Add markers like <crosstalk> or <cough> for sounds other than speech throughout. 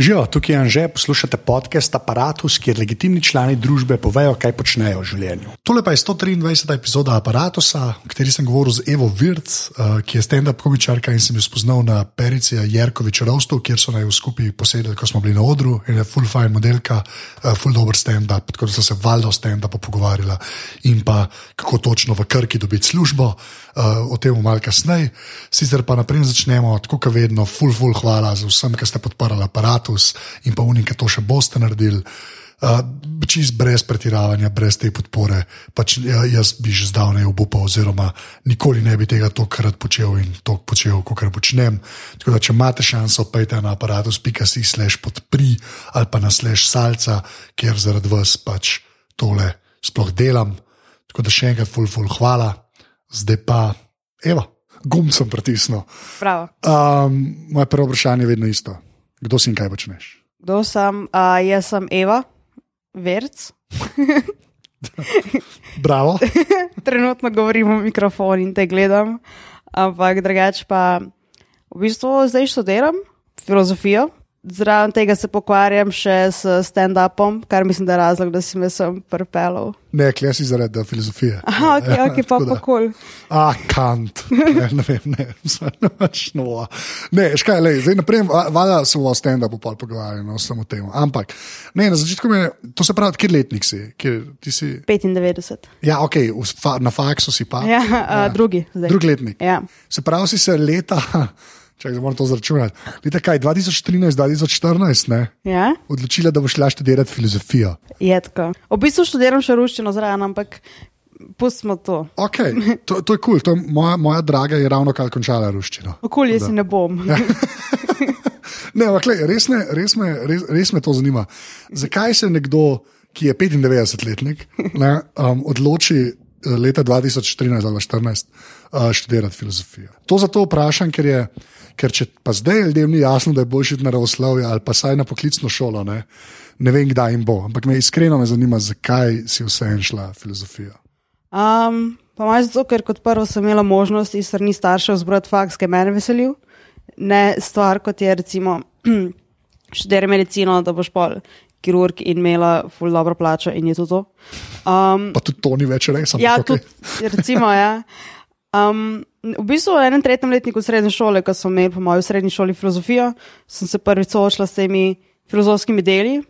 Živijo, tukaj je Anže, poslušate podcast Apparatus, kjer legitimni člani družbe povejo, kaj počnejo v življenju. Tole pa je 123. epizoda Apparatusa, v kateri sem govoril z Evo Virc, uh, ki je stand-up komičarka in sem jo spoznal na Perici Jerkovič Rostov, kjer so naj skupaj posedeli, ko smo bili na odru in je full fine modelka, uh, full dober stand-up, tako da so se valjda o stand-upu pogovarjala in pa kako točno v Krki dobiti službo. Uh, o tem malo kasneje. Sicer pa naprej začnemo, tako kot vedno, full, full hvala za vsem, ki ste podprli aparatus in pa unik, ki to še boste naredili. Uh, čist brez pretiravanja, brez te podpore, pač ja, jaz bi že zdavnaj obupal, oziroma nikoli ne bi tega tokrat počel in to počel, kot počnem. Tako da, če imate šanso, pejte na aparatus.si slash podpri ali pa na slash salca, kjer zaradi vas pač tole sploh delam. Tako da še enkrat, full, full hvala zdaj pa, evo, gum sem pritisnil. Um, moje prvo vprašanje je vedno isto. Kdo si in kaj počneš? Kdo sem? Uh, jaz sem Eva, verc. <laughs> Bravo. <laughs> Trenutno govorim v mikrofon in te gledam, ampak drugače pa v bistvu zdaj študiram filozofijo. Zraven tega se pokvarjam še s stand-upom, kar mislim, da je razlog, da si me sem prepelal. Ne, klej si zaradi filozofije. Aha, ok, <laughs> ja, ok, pa pa kol. Ah, kant. Ne, ne vem, ne, <laughs> ne, no. ne, škaj, le, zdaj naprej, valjda se v stand-upu pa pogovarjamo no, samo o tem. Ampak, ne, na začetku me, to se pravi, kje letnik si? Kjer, si? 95. Ja, ok, na faksu si pa. Ja, uh, ja. drugi. Zdaj. Drugi letnik. Ja. Se pravi, si se leta. Če se moram to zračunati. Leta kaj, 2013-2014, ja? odločila, da boš šla študirati filozofijo. Je tako. V bistvu študiram še ruščino zraven, ampak pustimo to. Okay. To, to je kul, cool. moja, moja draga je ravno kar končala ruščino. Okolje si ne bom. Ja. <laughs> ne, ampak res, res, res, res me to zanima. Zakaj se nekdo, ki je 95-letnik, um, odloči eh, leta 2013 ali 2014 uh, študirati filozofijo? To zato vprašam, ker je. Ker če pa zdaj ljudem ni jasno, da je boljši na ravoslovje ali pa saj na poklicno šolo, ne, ne vem, kdaj jim bo. Ampak me iskreno me zanima, zakaj si vse en šla filozofijo. Um, pa maj zato, ker kot prvo sem imela možnost iz strani staršev zbrati faks, ki je meni veselil. Ne stvar, kot je recimo <clears throat> študirati medicino, da boš pol kirurg in imela ful dobro plačo in je to to. Um, pa tudi to ni več res. Ja, tudi, recimo, ja. Um, v bistvu v enem tretjem letniku srednje šole, ko sem imel po moji srednji šoli filozofijo, sem se prvič soočila s temi filozofskimi deli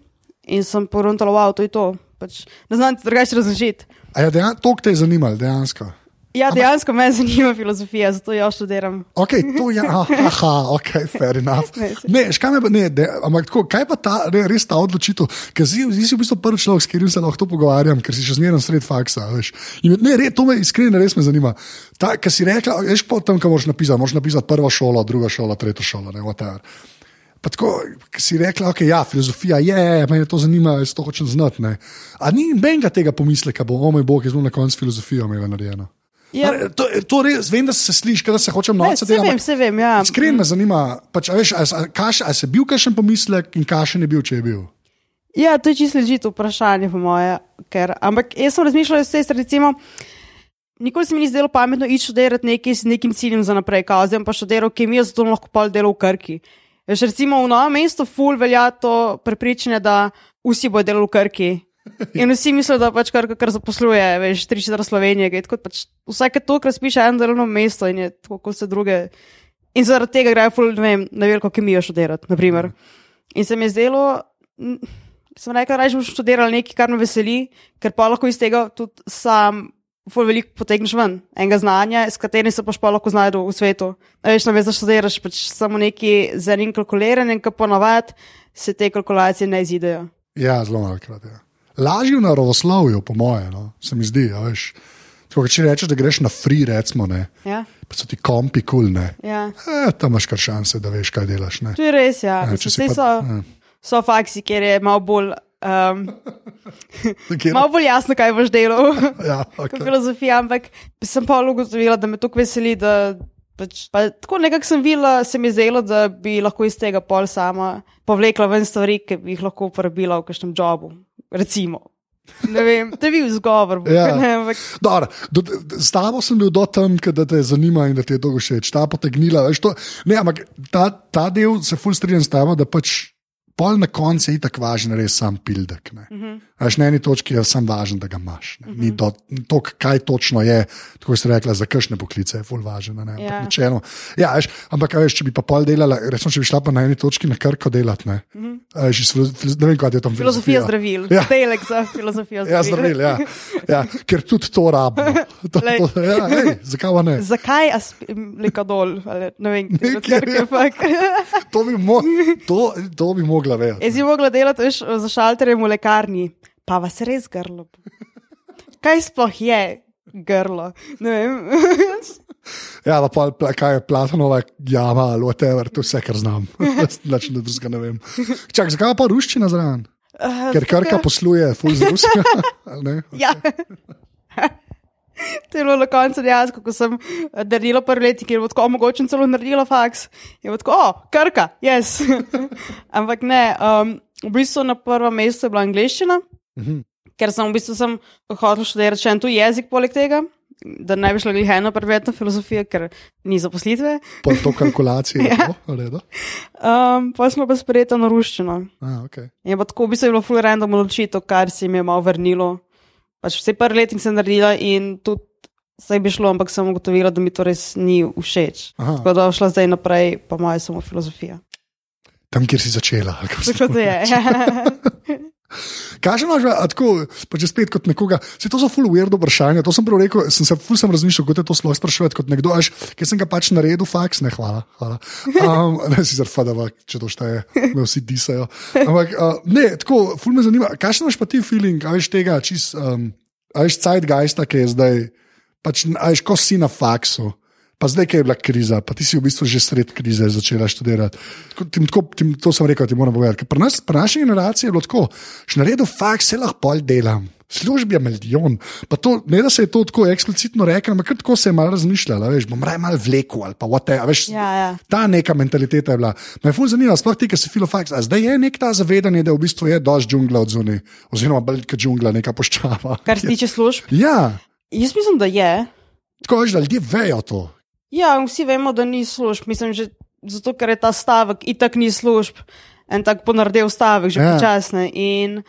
in sem poruntala, wow, to je to. Pač, ne znam ti drugače razložiti. A je dejan, to, kar te je zanimalo, dejansko? Ja, dejansko me zanima filozofija, zato jo študiram. Ok, to je, aha, ok, fair enough. <laughs> ne, škaj me, ne, de, ampak tako, kaj pa ta, ne, res ta odločitev, ker si, si v bistvu prvi človek, s katerim se lahko pogovarjam, ker si še zmeraj sred faksa, veš. In ne, re, to me iskreno res me zanima. Ta, ker si rekla, veš, po tem, kaj moraš napisati, moraš napisati prvo šolo, druga šola, tretja šola, ne, whatever. Pa tako, si rekla, da okay, ja, filozofija je, me to zanima, jaz to hočem znati. Ampak ni nobenega tega pomisleka, bo, o moj bog, jaz bom na koncu filozofijo imel narejeno. Ja. To, to res, vem, da se sliši, da se hočem naučiti. Se vem, se vem. Ja. Iskreno me zanima, pač, ali je bil kakšen pomislek in kakšen je bil, če je bil. Ja, to je čisto ležito vprašanje, po moje. Ker, ampak jaz sem razmišljal, da se recimo. Nikoli se mi ni zdelo pametno iti študirati nekaj s nekim ciljem za naprej, kao zdaj pa študiral kemijo, zato lahko pol delo v Krki. Veš, recimo v novem mestu ful velja to prepričanje, da vsi bodo delali v Krki. In vsi mislijo, da pač kar, kar zaposluje, veš, tri četvrt Slovenije. Pač vsake to, kar spiše eno delovno mesto in je tako kot vse druge. In zaradi tega grejo ful, ne vem, na veliko kemijo študirati. In se mi je zdelo, sem rekel, da bom študiral nekaj, kar me veseli, ker pa lahko iz tega tudi sam. Ful veliko potegneš ven, enega znanja, s katerim se pač pa lahko znajdeš v svetu. Veš, ne veš, da študiraš pač samo neki za enim kalkuliranjem, ki ponavadi se te kalkulacije ne izidejo. Ja, zelo malkrat. Ja lažje v naravoslovju, po mojem, no? se mi zdi. Ja, Tako, če rečeš, da greš na free, recimo, ja. pa so ti kompi kul, cool, ja. e, tam imaš kar šanse, da veš, kaj delaš. Ne? To je res, ja. E, pa, so, ja. so faksi, kjer je malo bolj. Um, <laughs> malo bolj jasno, kaj boš delal. <laughs> ja, <laughs> okay. Filozofija, ampak sem pa ugotovila, da me to veseli. Da, pač, pa, tako nekako sem videla, se mi zdelo, da bi lahko iz tega pol sama povlekla ven stvari, ki bi jih lahko uporabila v kakšnem jobu recimo. Vem, te bil izgovor. Ja. S tabo sem bil do tam, da te zanima in da ti je dolgo všeč, ta potegnila. Veš, to, ne, ampak ta, ta del se ful strinjam s tabo, da pač pol na koncu je itak važen res sam pildek. Ne. Uh -huh. Až na eni točki je sam važen, da ga imaš. Uh -huh. Ni do, to, kaj točno je, tako si rekla, za kakšne poklice je ful važen. Ne, ampak, Ja. načelno, ja, veš, ampak veš, če bi pa pol delala, resno, če bi šla pa na eni točki na krko delati, ne, uh -huh. veš, ne vem, kaj je tam Filozofija zdravil, Ja. delek za filozofijo zdravil. Ja, zdravil, ja. ja, ker tudi to rabimo. <laughs> To, to, ja, ej, zakaj ne? Zakaj lekadol? Ne vem, kaj ja. je. To bi, mo to, to bi mogla vedeti. Jaz bi mogla delati veš, za šalterjem v lekarni, pa vas res grlo. Kaj sploh je grlo? Ne vem. <laughs> Ja, pa pol, pla- kaj je Platonova jama ali whatever, to vse, kar znam. <laughs> Način, da drugega ne vem. Čak, zakaj pa ruščina zraven? Uh, Ker krka posluje, ful z ruska. <laughs> ali ne? Ja. To je bilo na koncu dejansko, ko sem eh, naredila prvi letnik, ker je tako omogočen celo naredila faks. Je tako, o, krka, jaz. <laughs> Ampak ne, um, v bistvu na prvem mestu je bila angliščina, Mhm. ker sem v bistvu sem hotel študirati še en tuji jezik poleg tega, da ne bi šla glihena predmetna filozofija, ker ni zaposlitve. Po to kalkulacijo. <laughs> Ja. ja. Um, pa smo pa sprejeta na ruščino. A, okay. Je pa tako, v bistvu je bilo full random odločitev, kar se mi je malo vrnilo. Pač vse prvi letnik sem naredila in tudi vse bi šlo, ampak sem ugotovila, da mi to res ni všeč. Aha. Tako da šla zdaj naprej, pa moja samo filozofija. Tam, kjer si začela. ali kako se Tako da je. <laughs> Kaj imaš, tako, pa če spet kot nekoga, se to so full weird vprašanja, to sem prav rekel, sem se full sem razmišljal, kot je to sploh sprašovati kot nekdo, až, ker sem ga pač naredil, faks, ne, hvala. hvala. Um, ne, si zarfadava, če to šteje, me vsi disajo. Ampak, uh, ne, tako, full me zanima, kaj imaš pa ti feeling, a veš tega, čist, um, a veš zeitgeista, ki je zdaj, pač, a veš, ko si na faksu. Pa zdaj, ki je bila kriza, pa ti si v bistvu že sred krize začela študirati. Tako, tim, tako, tim, to sem rekel, ti moram povedati. Pri, nas, pri naši generaciji je bilo tako, še naredil faks, se lahko pol delam. Službi je milijon. Pa to, ne da se je to tako eksplicitno rekel, ampak tako se je malo razmišljala, veš, bom raje malo vlekel ali pa whatever, veš. Ja, ja. Ta neka mentaliteta je bila. Me je ful zanimivo, sploh ti, ki si filofaks. A zdaj je nek ta zavedanje, da v bistvu je dož džungla od zunaj, oziroma kot džungla, neka poščava. Kar se tiče služb. Ja, Jaz mislim, da je. tako veš, da ljudje vejo to. Ja, vsi vemo, da ni služb. Mislim, že zato, ker je ta stavek itak ni služb. En tak ponardel stavek, že Ja. počasne. In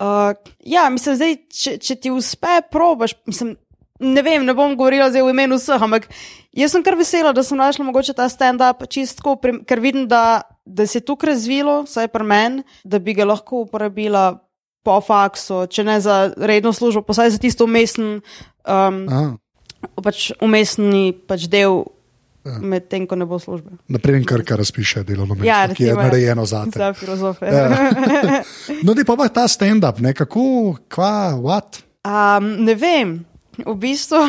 uh, ja, mislim, zdaj, če, če ti uspe, probaš. Mislim, ne vem, ne bom govorila zdaj v imenu vseh, ampak jaz sem kar vesela, da sem našla mogoče ta stand-up čistko, ker vidim, da, da se je tukaj razvilo, vsaj pri meni, da bi ga lahko uporabila po faksu, če ne za redno službo, pa vsaj za tisto umestni. Um, Aha. Pač umestni pač del, medtem ko ne bo službe. Naprej, kar kar razpiše delovno mesto, Ja, ki je recimo, ja. narejeno za te. Za filozofe. Ja. <laughs> No, da pa pa ta stand-up, ne kako, kva, what? Um, ne vem, v bistvu,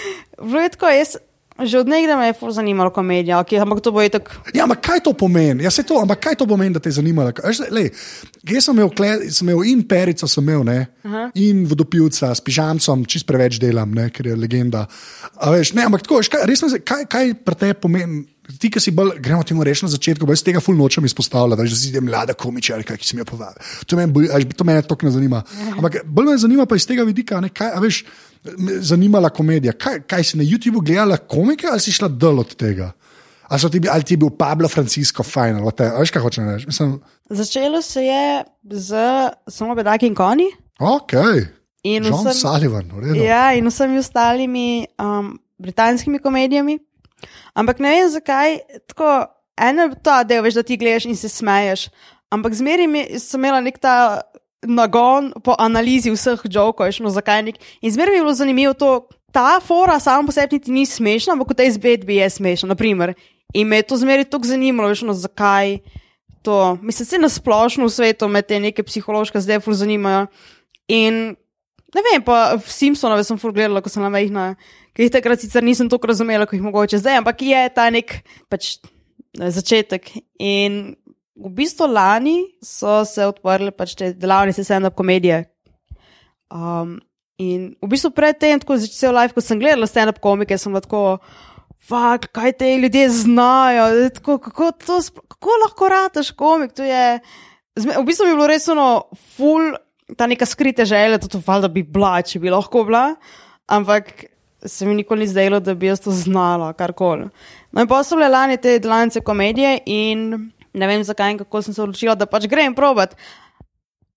<laughs> vredko jaz. Že od nekdaj me je fur zanimalo komedija, okay, ampak to bo je tako. Ja, ampak kaj to pomeni? Ja, to, ampak kaj to pomeni, da te je zanimalo? Jaz sem imel, kle, sem imel in perico, sem imel, ne, in vodopilca s pižamcem, čist preveč delam, ne, ker je legenda. A veš, ne, ampak tako, veš, kaj, res me kaj, kaj pri tebi pomeni? Ti, ki si bolj, gremo temu reči na začetku, jaz tega ful nočem izpostavljati, da si mlada komičarka, ki si mi jo povabil. To me, bolj- a veš, to me tako ne zanima. Ampak bolj me zanima pa iz tega vidika, ne, kaj, a veš, zanimala komedija. Kaj, kaj si na YouTubu gledala komike ali si šla dol od tega? Ali, ti, ali ti je bil Pablo Francisco fajn, veš, kaj hočeš reči? Mislim, Začelo se je z samo bedaki in konji. ok, In John vsem, Sullivan, ja, in vsemi ostalimi um, britanskimi komedijami. Ampak ne vem zakaj. Tako, eno ta del, veš, da ti gledaš in se smeješ. Ampak zmeraj sem imela nek ta nagon po analizi vseh jokov, veš, no zakaj nek. In zmeraj mi je bilo zanimivo to, ta fora sama po sebi niti ni smešna, ampak v tej izvedbi je smešna. Naprimer. In me je to zmeraj tako zanimalo, veš, no zakaj. To, mislim, se na splošno v svetu me te neke psihološke zdaj ful zanimajo. In ne vem, pa v Simpsonove sem ful gledala, ko sem na mehna, ki jih takrat sicer nisem tako razumela, kot jih mogoče zdaj, ampak je ta nek pač, začetek. In v bistvu lani so se odprle pač te delavnice stand-up komedije. Um, in v bistvu predtem, tako začel live, ko sem gledala stand-up komike, sem tako. Fak, kaj te ljudje znajo, tako, kako, to, kako lahko rataš komik. to Je, v bistvu bi bilo res ono, ful, ta neka skrita želja, to valjda bi bila, če bi lahko bila, ampak se mi nikoli ni zdelo, da bi jaz to znala, karkoli. No in pa so bile lani te delavnice komedije in ne vem zakaj in kako sem se odločila, da pač grem probat.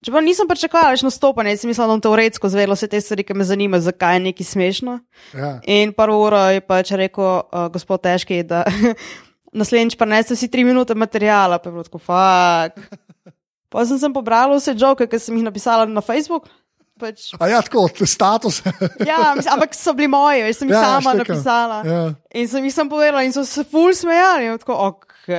Čeprav nisem pričakovala več nastopanja, sem mislila, da bom teoretsko zvedela vse te stvari, ki me zanimajo, zakaj je nekaj smešno. Ja. In prvo uro je pač rekel uh, gospod Težki, da <laughs> naslednjič prenese si tri minute materijala, pa je bilo tako fuk. Pa sem, sem pobrala vse žoke, ki sem jih napisala na Facebook. Pač, A ja, tako, status. <laughs> ja, mislim, ampak so bili moji, jaz sem jih Ja, ja, sama štekam. napisala. Ja. In sem jih sem povedala, in so se ful smejali. In tako, ok.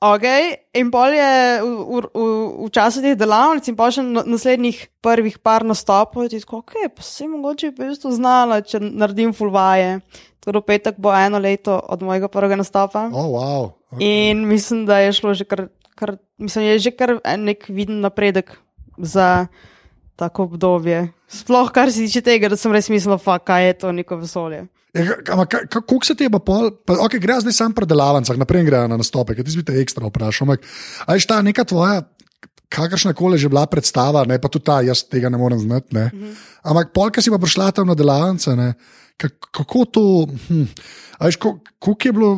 Okay. In pol je v, v, v, v času teh delavnic in pa še na- naslednjih prvih par nastopov, ti tako, ok, pa se mogoče bi v bistvu znala, če naredim full vaje. Tako da v petek bo eno leto od mojega prvega nastopa. Oh, wow. In mislim, da je šlo že kar, kar mislim, je že kar nek viden napredek za tako obdobje. Sploh kar se tiče tega, da sem res mislila, fa, kaj je to neko vesolje. Ja, Kako se ti je pa pol, pa, okay, gre zdaj sam predelavanca, naprej gre na nastope, ker ti bi te ekstra vprašal. Ampak, a je ta neka tvoja, kakršna koli že bila predstava, ne pa tudi ta, jaz tega ne morem znati. Ne? -hmm. Ampak polka si pa prišla tam na delavnice, kako to, hm, a veš, ko- koliko je bilo.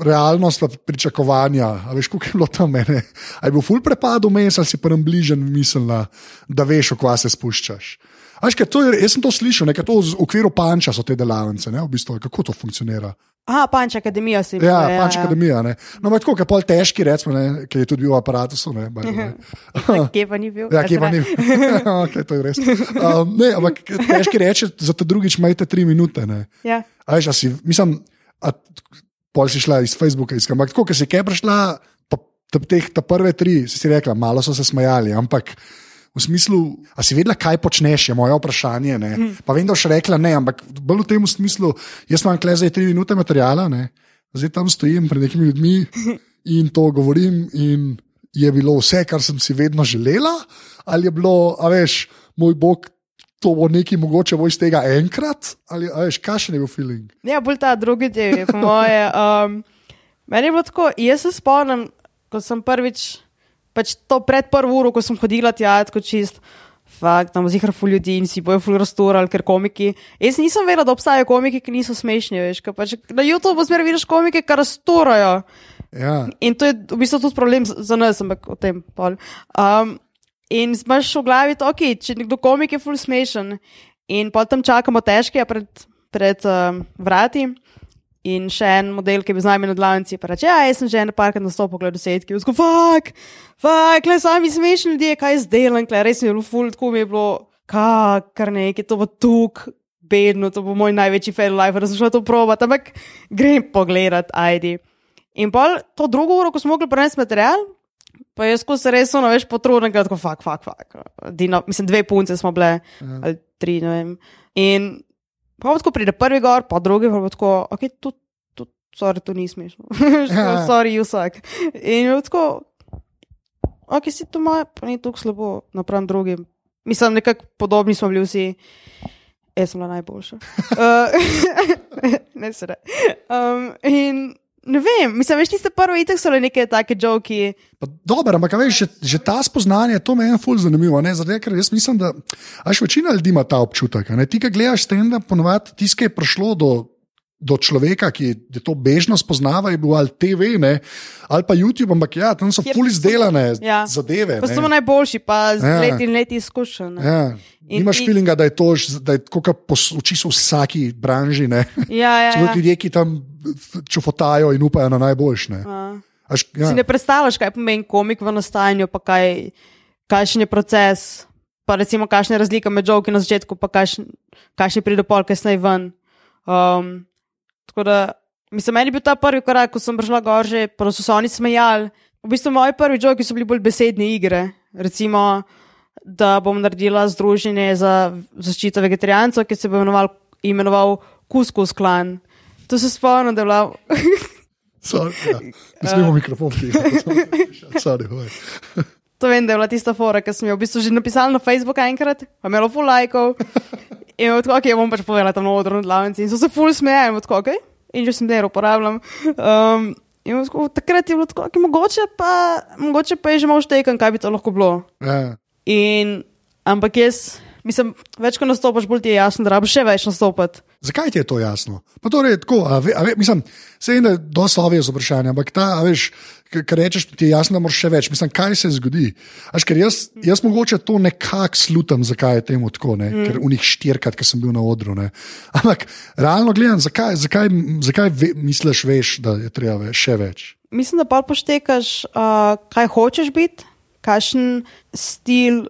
Realnost, pa pričakovanja, a veš, koliko je bilo tam mene. A je bil ful prepad vmes, ali si pa nam bližen mislila, da veš, v kva se spuščaš. A Veš, kaj, to je, jaz sem to slišal, nekaj to v okviru panča so te delavnice, ne, v bistvu, kako to funkcionira. Aha, Panč Akademija si Ja, mislila, panč akademija. Ne. No, ampak tako, je pol težki, recimo, ne, ki je tudi bil v aparatu. <laughs> Kje pa ni bil? Ja, kje pa ni. <laughs> okay, to je res. Um, ne, ampak težki reči, za te drugič majte tri minute. Ne. Ja. A veš, a si, mislim, a, pol si šla iz Facebooka, iskam, ampak tako, ker si kaj prišla, pa ta, teh, ta prve tri, si si rekla, malo so se smejali, ampak. V smislu, a si vedela, kaj počneš, je moje vprašanje. Ne? Pa vem, da boš rekla ne, ampak bolj v tem smislu, jaz imam kle zdaj tri minute materijala, ne? zdaj tam stojim pred nekimi ljudmi <laughs> in to govorim. In je bilo vse, kar sem si vedno želela, ali je bilo, a veš, moj bog, to bo nekaj mogoče bo iz tega enkrat, ali veš, kakšen je bil feeling. Ja, bolj ta drugi del po moje. Um, meni je bilo tako, jaz se spomnim, ko sem prvič, pač to pred prvo uro, ko sem hodila tja, tako čist. Fakt, tam zihar ful ljudi in si bojo ful rasturali, ker komiki. Jaz nisem vedela, da obstajajo komiki, ki niso smešni, veš, ker pač na YouTubu zmeraj vidiš komike, ki rasturajo. Ja, In to je v bistvu tudi problem za nas, ampak o tem pol. Um, in imaš v glavi to, okay, če nekdo komik je full smešen in potem čakamo težke pred, pred um, vrati. In še en model, ki bil z nami na glavnici, pa reče: Ja, jaz sem že en parkrat nastopil, gledal desetki, vzko, fuck, fuck, le sami smešni ljudje, kaj zdaj delam, kle, res mi je bilo full, tako mi je bilo, kak, kar nekaj, to bo tuk, bedno, to bo moj največji fail life, da sem šel to provat, ampak grem pogledat, ajdi. In pol to drugo uro, ko smo mogli prenesti material, pa jaz ko se res ono več potrudim, da tako fuk, fuk, fuk. Dino, mislim, dve punce smo bile, ja. ali tri, ne vem. In pa tako pride prvi gor, pa drugi, pa tako, ok, tu, tu, sorry, to ni smešno. Ja. <laughs> sorry, you suck. In tako, ok, si to moj, pa ni tako slabo, napram drugim. Mislim, nekako podobni smo bili vsi. Jaz sem bila najboljša. <laughs> uh, <laughs> ne se re. Um, in ne vem, mislim, veš, tiste prve itek so le neke take joki. Pa Dobro, ampak veš, že, že ta spoznanje, to me je ful zanimivo. ne, Zato, ker jaz mislim, da až večina ljudi ima ta občutek. Ne? Ti, ki gledaš stand, ponovadi ki je prišlo do, do človeka, ki je to bežno spoznava, je bil ali TV ne? ali pa YouTube, ampak ja, tam so Kjer ful so- izdelane Ja. zadeve. Ne. smo najboljši, pa z Ja. leti in leti izkušenj. ne. Ja. In Imaš ti- feelinga, da je to, da je kot uči se v vsaki branži. Ne? Ja, ja, <laughs> ja. ljudje, ki tam čufotajo in upajo na najboljše. ja. Až, Ja. Si ne predstavljaš, kaj pomeni komik v nastajanju, pa kaj, kakšen je proces, pa recimo kakšna je razlika med žoki na začetku, pa kakšen, kakšen pride pol kasneje ven. Um, tako da, mislim, meni je bil ta prvi korak, ko sem prišla gor, že so se oni smejali. V bistvu moji prvi žoki so bili bolj besedne igre. Recimo, da bom naredila združenje za zaščito vegetarijancev, ki se bo imenoval, imenoval Kuskus klan. To se spomnim, da je bila. Sorry, ja. Ne smemo mikrofon prijeti. Sorry, hoj. To vem, da je bila tista fora, ki sem jo v bistvu že napisala na Facebook enkrat, pa imela full lajkov. In od koga je bom pač povedala tam na odru na glavnici. In so se full smejali, od koga, in že sem delo uporabljam. Um, in tako, takrat je bilo tako, okay, mogoče, pa, mogoče pa je že malo štekan, kaj bi to lahko bilo. Ja. In, ampak jaz, mislim, več ko nastopaš, bolj ti je jasno, da rabiš še več nastopati. Zakaj ti je to jasno? Pa torej, tako, a ve, a ve, mislim, se je dosta ovije z vprašanjem, ampak ta, a veš, ker rečeš, ti je jasno, da moraš še več. Mislim, kaj se zgodi. Aš, ker jaz, jaz mogoče to nekako slutam, zakaj je temu tako, ne? ker v njih štirikrat, ki sem bil na odru. Ne? <laughs> Ampak realno gledam, zakaj, zakaj, zakaj ve, misliš, veš, da je treba ve, še več. Mislim, da pa poštekaš, uh, kaj hočeš biti, kakšen stil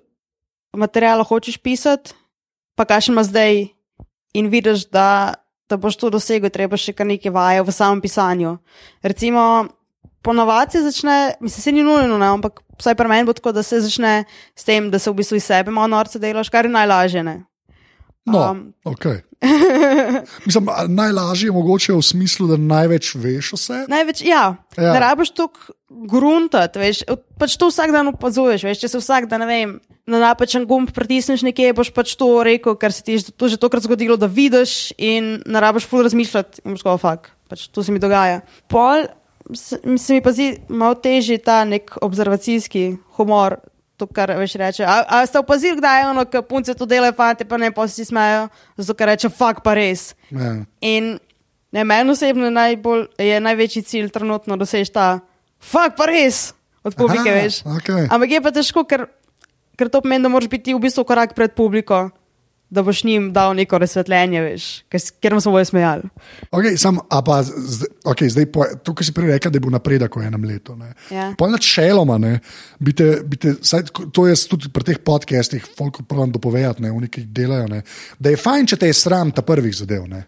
materijala hočeš pisati, pa kakšen ima zdaj. In vidiš, da, da boš to dosegel, treba še kar nekaj vaje v samem pisanju. Recimo, ponovadi se začne, mislim, se ni nujno, ne, ampak vsaj pri meni bo tako, da se začne s tem, da se v bistvu iz sebe malo norce delaš, kar je najlažje. Ne. No, um, okay. <laughs> Mislim, najlažje je mogoče v smislu, da največ veš sebi. Največ, ja, Ja. ne rabiš toliko gruntati, veš, pač to vsak dan opazuješ, veš, če se vsak dan, ne vem, na napačen gumb pritisneš nekje, boš pač to rekel, ker se ti je to že tokrat zgodilo, da vidiš in ne rabiš ful razmišljati in boš kot fak, pač to se mi dogaja. Pol se, se mi pa zdi malo težji ta nek observacijski humor. To, kar veš, reče. A, a ste opazili, kdaj je ono, ki punce to delajo, fanti pa ne, pa si smejo, zato ker reče, fak pa res. Ja. In ne, meni osebno najbolj, je največji cilj trenutno doseči ta, fuk pa res od publike, Aha, veš. okej. Ampak je pa težko, ker, ker to pomeni, da moraš biti v bistvu korak pred publiko, da boš njim dal neko razsvetljenje, veš, ker, smo bojo smejali. Okay, sam, pa, z- okay, zdaj, po, to, kar si prej rekel, da je bil napredek v enem letu. Ne. Ja. Pol načeloma, ne, bi te, bi te, saj, to je tudi pri teh podcastih, folk pravim dopovedati, ne, oni, ki delajo, ne, da je fajn, če te je sram ta prvih zadev. Ne.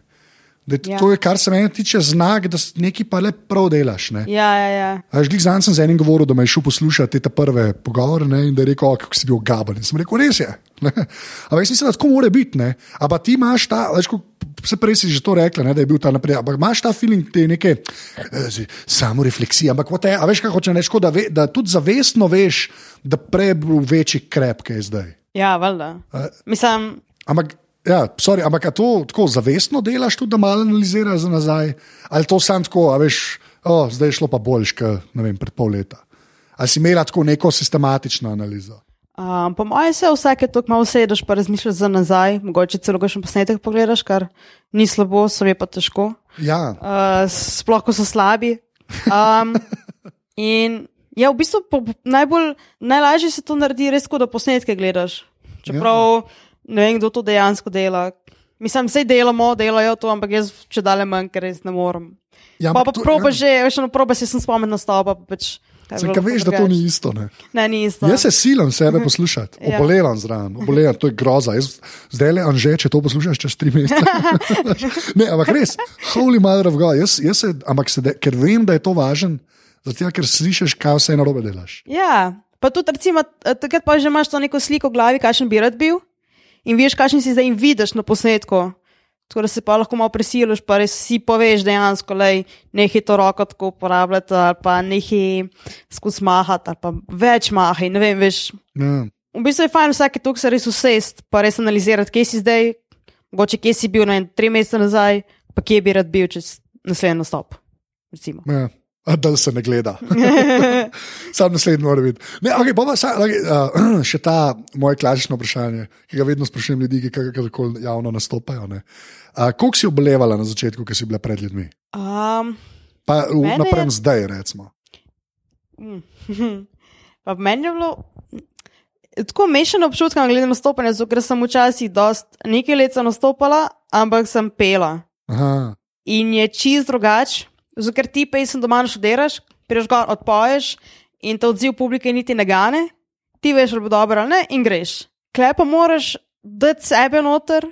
Da, ja. To je, kar se meni tiče, znak, da nekaj pa le prav delaš. Ne. Ja, ja, ja. Žglik zanj sem z enim govoril, da me je šel poslušati te prve pogovore ne, in da je rekel, "O, kako si bil gaben. In sem rekel, res je. Ne. Ampak jaz mislim, da tako mora biti. ne. Ampak ti imaš ta, veš, ko, se prej si že to rekla, ne, da je bil ta napredek. Ampak imaš ta feeling te neke eh, samo refleksije. Ampak je, a veš, kaj hoče reči, da, ve, da tudi zavestno veš, da prej je bil večji krep, kaj je zdaj. Ja, valjda. Mislim, Ampak, ja, sorry, ampak to tako zavestno delaš, tudi da malo analiziraš za nazaj, ali to sam tako, a veš, oh, zdaj je šlo pa boljš, kot pred pol leta. Ali si imela tako neko sistematično analizo? um, po mojem se vsake toliko malo sedeš, pa razmišljaš za nazaj, mogoče celo kakšen posnetek pogledaš, kar ni slabo, so je pa težko. Ja, uh, sploh ko so slabi. Um, <laughs> in ja, v bistvu po, najbolj, najlažje se to naredi, res, ko da posnetke gledaš. Čeprav ne vem, kdo to dejansko dela. Mislim, vse delamo, delajo to, ampak jaz če dalje manj, ker res ne morem. ja Pa, pa to- proba ja. že, veš, no, proba si sem spomnil na stavba. Pa pač, lahko veš, da to ni isto. Ne? Ne, ni isto. Jaz se silam sebe poslušati, Ja. obolevam zraven, obolevam, to je groza. Jaz, zdaj le anže, če to poslušaš čez tri mesece. <laughs> ne, ampak res, holy mother of God, jaz, jaz se, ampak se, de, ker vem, da je to važen, zato ker slišiš, kaj vse narobe delaš. Ja, pa tudi recimo, eh, takrat pa že imaš to neko sliko v glavi, kakšen bi rad bil in veš, kakšen si zdaj in vidiš na posnetku. Tako da se pa lahko malo presiliš, pa res si poveš dejansko, da nekaj to roko tako uporabljati, ali pa nekaj skozi mahati, ali pa več mahaj, ne vem, veš. Ja. V bistvu je fajn vsake tok se res usest, pa res analizirati, kje si zdaj, mogoče kje si bil na en tri mesece nazaj, pa kje bi rad bil čez naslednji nastop. Recimo. Ja. A, Da se ne gleda. <laughs> Sam naslednji mora biti. Ne, okay, pa, sa, okay, uh, <clears throat> še ta moje klasično vprašanje, ki ga vedno sprašujem ljudi, ki kakorkoli javno nastopajo. Uh, koliko si obolevala na začetku, ki si bila pred ljudmi? Um, Pa Mene je- zdaj, recimo. <laughs> Pa meni je bilo tako mešano občutek, glede na stopanje, zato ker sem včasih dost nekaj let sem nastopala, ampak sem pela. Aha. In je čist drugače, zato ker ti pa sem doma študiraš, prideš gor, odpoješ in te odziv publike niti ne gane, ti veš, ali bo dobro ali ne, in greš. Klej pa moraš dati sebe noter,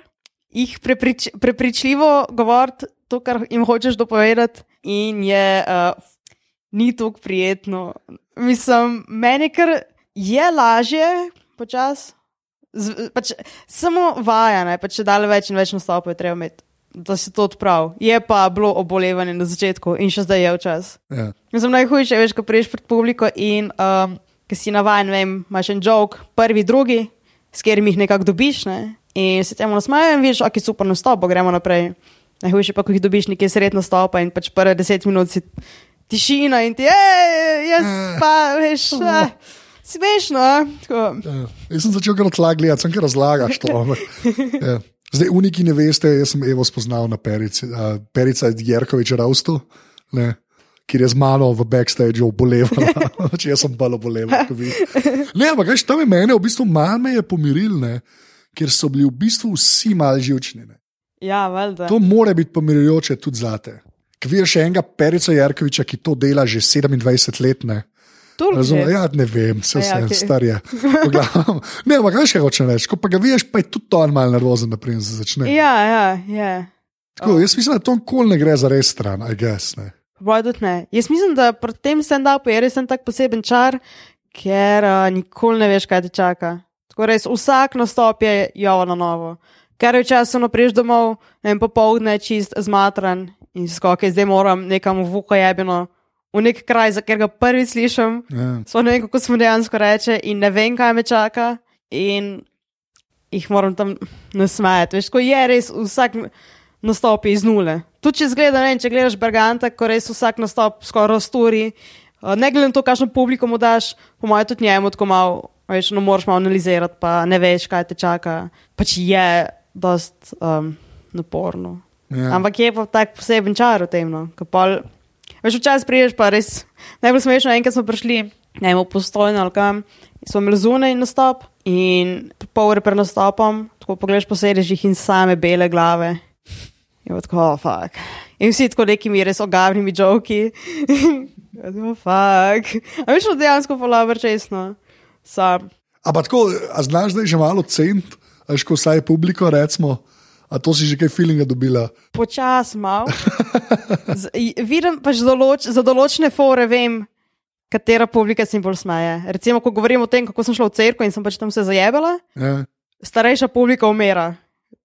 jih preprič, prepričljivo govoriti to, kar jim hočeš dopovedati, in je uh, ni tako prijetno. Mislim, meni kar je lažje, počasi. Pač, samo vaja, ne, pač če dalje več in več nastopov je treba imeti, da se to odpravi. Je pa bilo obolevanje na začetku in še zdaj je včas. Ja. Mislim, najhujše je, veš, ko priješ pred publiko in um, ki si navaden, vem, imaš en jok, prvi, drugi, s katerimi jih nekako dobiš, ne? in se temu nasmejijo in veš, ok, super nastop, gremo naprej. Najhujše pa, ko jih dobiš nekje sred nastopa in pač prve deset minut si tišina in ti, hej, jaz pa, veš, eh, smešno. a?" Tako. Ja. Jaz sem začel gledati, sem kar razlagaš to. Ja. Zdaj, uniki ne veste, jaz sem Evo spoznal na Perici, uh, Perica Jerkovič Raustu, ne, ki je z mano v backstageu obolevala. <laughs> Če jaz sem bolj oboleval. kot vi. <laughs> Ne, ampak kaj, tam je mene v bistvu malo me je pomiril, ne, ker so bili v bistvu vsi mal živčni. Ne. Ja, valjda. To more biti pomirjujoče tudi zate. Ker vidiš še enega Perica Jarkoviča, ki to dela že 27 let. Ne. Razumem, ja, ne vem, vse Ja, je okej. okay. star je. V glavnem. <laughs> Ne, ampak kaj še hoče reči, ko pa ga vidiš, pa je tudi to malo nervozen, naprej se začne. Ja, ja, ja. Tako, jaz mislim, da to nikoli ne gre za res stran, I guess. Ne. Ne. Jaz mislim, da pri tem stand-upu je res en tak poseben čar, ker uh, nikoli ne veš, kaj te čaka. Tako res, vsak nastop je jovo na novo. Ker je včasih napriješ domov, ne vem, popoldne čist zmatran in skoke, zdaj moram nekam v vuko jebeno, v nek kraj, za ker ga prvi slišim. Ja. Sploh ne vem, kako smo dejansko reče, in ne vem, kaj me čaka, in jih moram tam nasmejati. Veš, ko je res vsak nastop iz nule. Tudi če zgleda, ne če gledaš Berganta, ko res vsak nastop skoraj stori, uh, ne glede na to, kakšno publiko mu daš, po mojem, tudi njemu tako malo, veš, no moraš malo analizirati, pa ne veš, kaj te čaka. Pač je dost um, naporno. Ja. Ampak je pa tak poseben čar v tem. No, ko pol, veš, včasih priješ pa res. Najbolj smešno, enkrat smo prišli, ne vem, postojno ali kam, smo imeli zunaj nastop in pol ure pred nastopom, tako pogledaš po sedežih in same bele glave. In tako, oh, fuck. In vsi tako nekimi res ogavnimi joki. <laughs> oh, fuck. A veš, da dejansko polaver čestno. Sam. A pa tako, a znaš zdaj že malo cent, až ko vsaj publiko recimo, a to si že kaj feelinga dobila. Počas mal. <laughs> <laughs> Z- Vidim pač določ, za določene fore, vem, katera publika se jim bolj smeje. Recimo, ko govorim o tem, kako sem šla v cerkev in sem pač tam se zajebala, Ja. starejša publika umira.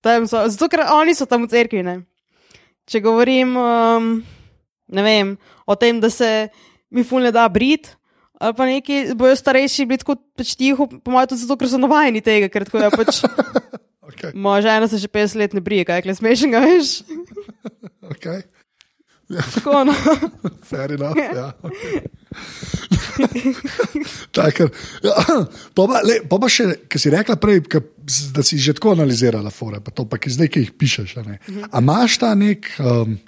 Tam So, zato, ker oni so tam v cerkvi. Ne? Če govorim um, vem, o tem, da se mi ful ne da brit. Ali pa neki bojo starejši bili tako pač tiho, po mojem, tudi zato, ker so navajeni tega, ker tako je pač. <laughs> Okay, Moja žena se že 50 let ne brije, kaj je smešnega, veš. <laughs> okay. Tako, no. <laughs> Fair enough. Ja, okay. <laughs> Tako, ja, pa, pa, le, pa, pa še, ki si rekla prej, ka, da si že tako analizirala, fore, pa to, pa ki zdaj, ki jih pišeš. a ne. A imaš ta nek. Um,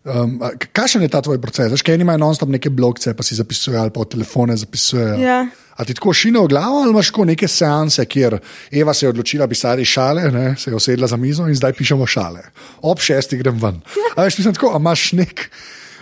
Um, kakšen je ta tvoj proces? Veš, kaj imajo non-stop neke blokce, pa si zapisujejo ali pa v telefone zapisujejo. Ja. A ti tako šine v glavo, ali imaš tako neke seanse, kjer Eva se je odločila pisati šale, ne, se je usedla za mizo in zdaj pišemo šale. Ob šestih grem ven. A veš, mislim tako, a imaš nek.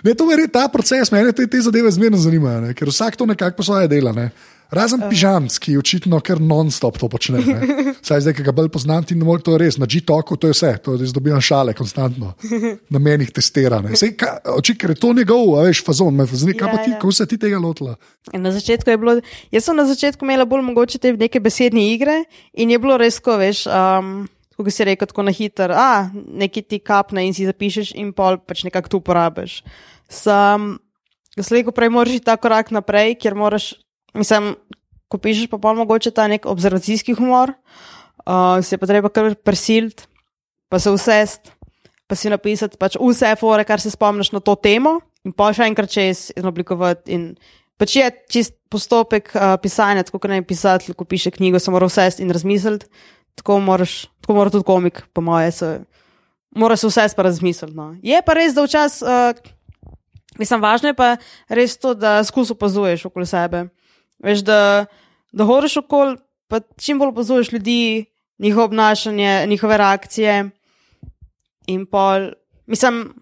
Ne, to je ta proces, mene te, te zadeve zmerno zanimajo, ne, ker vsak to nekako po svoje dela. Ne. Razen uh. pižamc, ki očitno kar non-stop to počne. ne. <laughs> Saj zdaj, ki ga bolj poznam, ti ne moreš, to res, na G-toku to je vse, to je dobivam šale konstantno, <laughs> na menih testirane. Očitno, ker je to njegov, a veš, fazon, me zdi, kaj pa Ja, ti, ja. kako se ti tega lotila. In Na začetku je bilo, jaz sem na začetku imela bolj mogoče te neke besedne igre in je bilo res, ko veš, um, kako si rekel, tako na hiter, a neki ti kapne in si zapišeš in pol pač nekako tu uporabiš. Sam, slejko prej moraš iti ta korak naprej, ker moraš, mislim, ko pišeš pa pol mogoče ta nek observacijski humor, uh, se je pa treba kar prisiliti, pa se usest, pa si napisati pač vse fore, kar se spomniš na to temo in pa še enkrat čez in oblikovati. In pač je čist postopek uh, pisanja, tako kot ne pisatelj, ko piše knjigo, se mora vse in razmisliti. Tako, moraš, tako mora tudi komik, po moje, se, mora se vse pa razmisliti. No. Je pa res, da včasih, uh, mislim, važno je pa res to, da skus opazuješ okoli sebe. Veš, da, da horiš okoli, pa čim bolj opazuješ ljudi, njihovo obnašanje, njihove reakcije. In pol, mislim,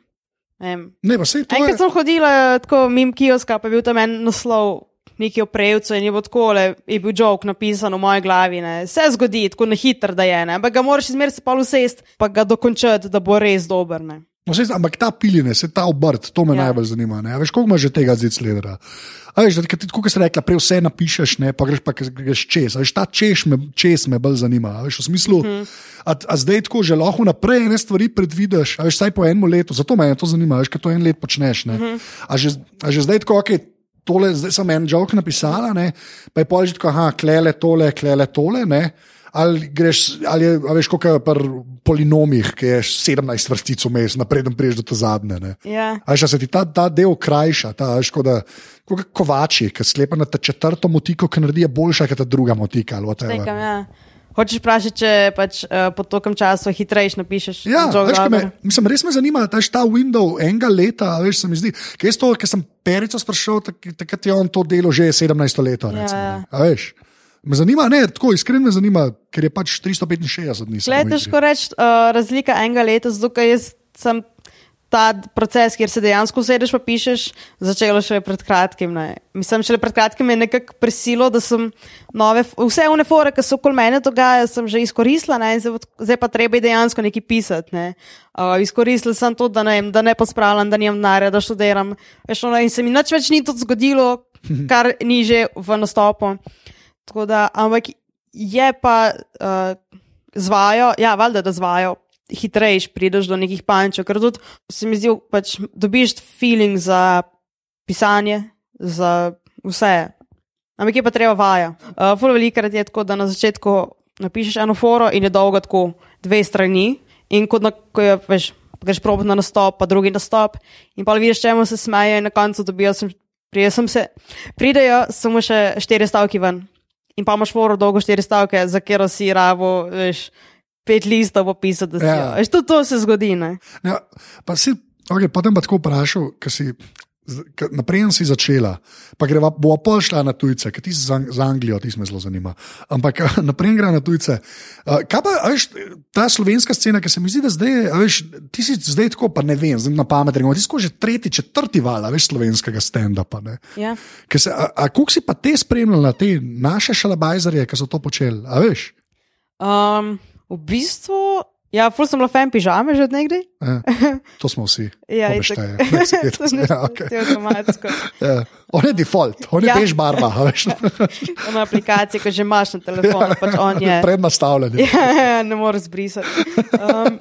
ne vem, Ne, pa to je. Enkrat sem hodila tako mimo kioska, pa je bil tam en naslov, neki oprejevce in je bilo tako, je bil jok napisan v moji glavi. Ne. Se zgodi, tako na hitro, da je, ne. ampak ga moraš izmeriti, se pa usest, pa ga dokončati, da bo res dober. Ne. No, sej, ampak ta piline, se ta obrt, to me ja. Najbolj zanima. Ne? A Veš, koliko imaš že tega zdaj sledera? A veš, da ti, kot si rekla, prej vse napišeš, ne, pa greš pa greš čez. A Veš, ta češ me, čez me bolj zanima. A Veš, v smislu, uh -huh. a, a zdaj tako že lahko naprej ene stvari predvidiš, a veš, saj po enem letu, zato me to zanima, a veš, ker to en let počneš. Uh -huh. a, že, a že zdaj tako, okay, tole, zdaj sem en jok napisala, ne, pa je pol že tako, aha, klele tole, klele tole. Ne, Ali, greš, ali je, veš, kot je pri polinomih, ki je 17 vrstic vmes, naprej, da priješ do te zadnje. Ne. Ja. A a se ti ta, ta del krajša, ta veš, kot da kovači, ki sklepa na ta četrto motiko, ki naredi boljša, kot ta druga motika. Nekam, ja. Hočeš vprašati, če pač uh, po tokem času hitreje napišeš? Ja, veš, me, mislim, res me zanima, ta, ta window enega leta, veš, se mi zdi. Ker to, ker sem Perico sprašal, tak, takrat je on to delo že 17 let. Ja, ja. A veš. Me zanima, ne, tako iskreno me zanima, ker je pač 365 dni. igri. težko reči uh, razlika enega leta, zato ker jaz sem ta proces, kjer se dejansko sedeš pa pišeš, začela šele pred kratkim. Ne. Mislim, šele pred kratkim je nekako prisilo, da sem nove, vse unefore, ki so okoli mene dogajajo, sem že izkoristila, ne, in zdaj, zdaj pa treba dejansko nekaj pisati. Ne. Uh, izkoristila sem to, da ne, da ne pospravljam, da nimam denarja, da študiram. Veš, ono, in se mi nič več ni to zgodilo, kar ni že v nastopu. Tako da, ampak je pa uh, zvajo, ja, valjda, da zvajo. Hitreje prideš do nekih pančev, ker tudi se mi zdi, pač dobiš feeling za pisanje, za vse. Ampak je pa treba vaja. Uh, Ful velikrat je tako, da na začetku napišeš eno foro in je dolgo tako dve strani, in kot na, ko je, veš, greš probat na nastop, pa drugi nastop, in pa vidiš, čemu se smeje, in na koncu dobijo sem, prije sem se, pridejo samo še štiri stavki ven. In pa imaš foro dolgo štiri stavke, za katero si rabo, veš, pet listov popisati. Ja. Ja. Veš, tudi to se zgodi. Ne? Ja, pa si, okay, potem pa tako vprašal, ker si. Naprej si začela, pa greva, bo pa šla na tujce, ker ti za, za Anglijo, ti me zelo zanima. Ampak <laughs> naprej gre na tujce. Uh, kaj pa, veš, ta slovenska scena, ki se mi zdi, da zdaj, veš, ti si zdaj tako, pa ne vem, zdaj na pamet, rečemo, ti si že tretji, četrti val, veš, slovenskega stand-upa. Ja. Se, a, a koliko si pa te spremljala, te naše šalabajzerje, ki so to počeli, a veš? Um, v bistvu, ja, ful sem bila fan pižame že od nekdaj. Ja, <laughs> to smo vsi. Ja, šteje. <laughs> <laughs> To ne- ja, okay. to je avtomatsko. ja. On je default, on je Ja. bež barva, veš. Ono aplikacijo, ki že imaš na telefonu, pač on je. Prednastavljen. je. Ja, ne moreš zbrisati. Um,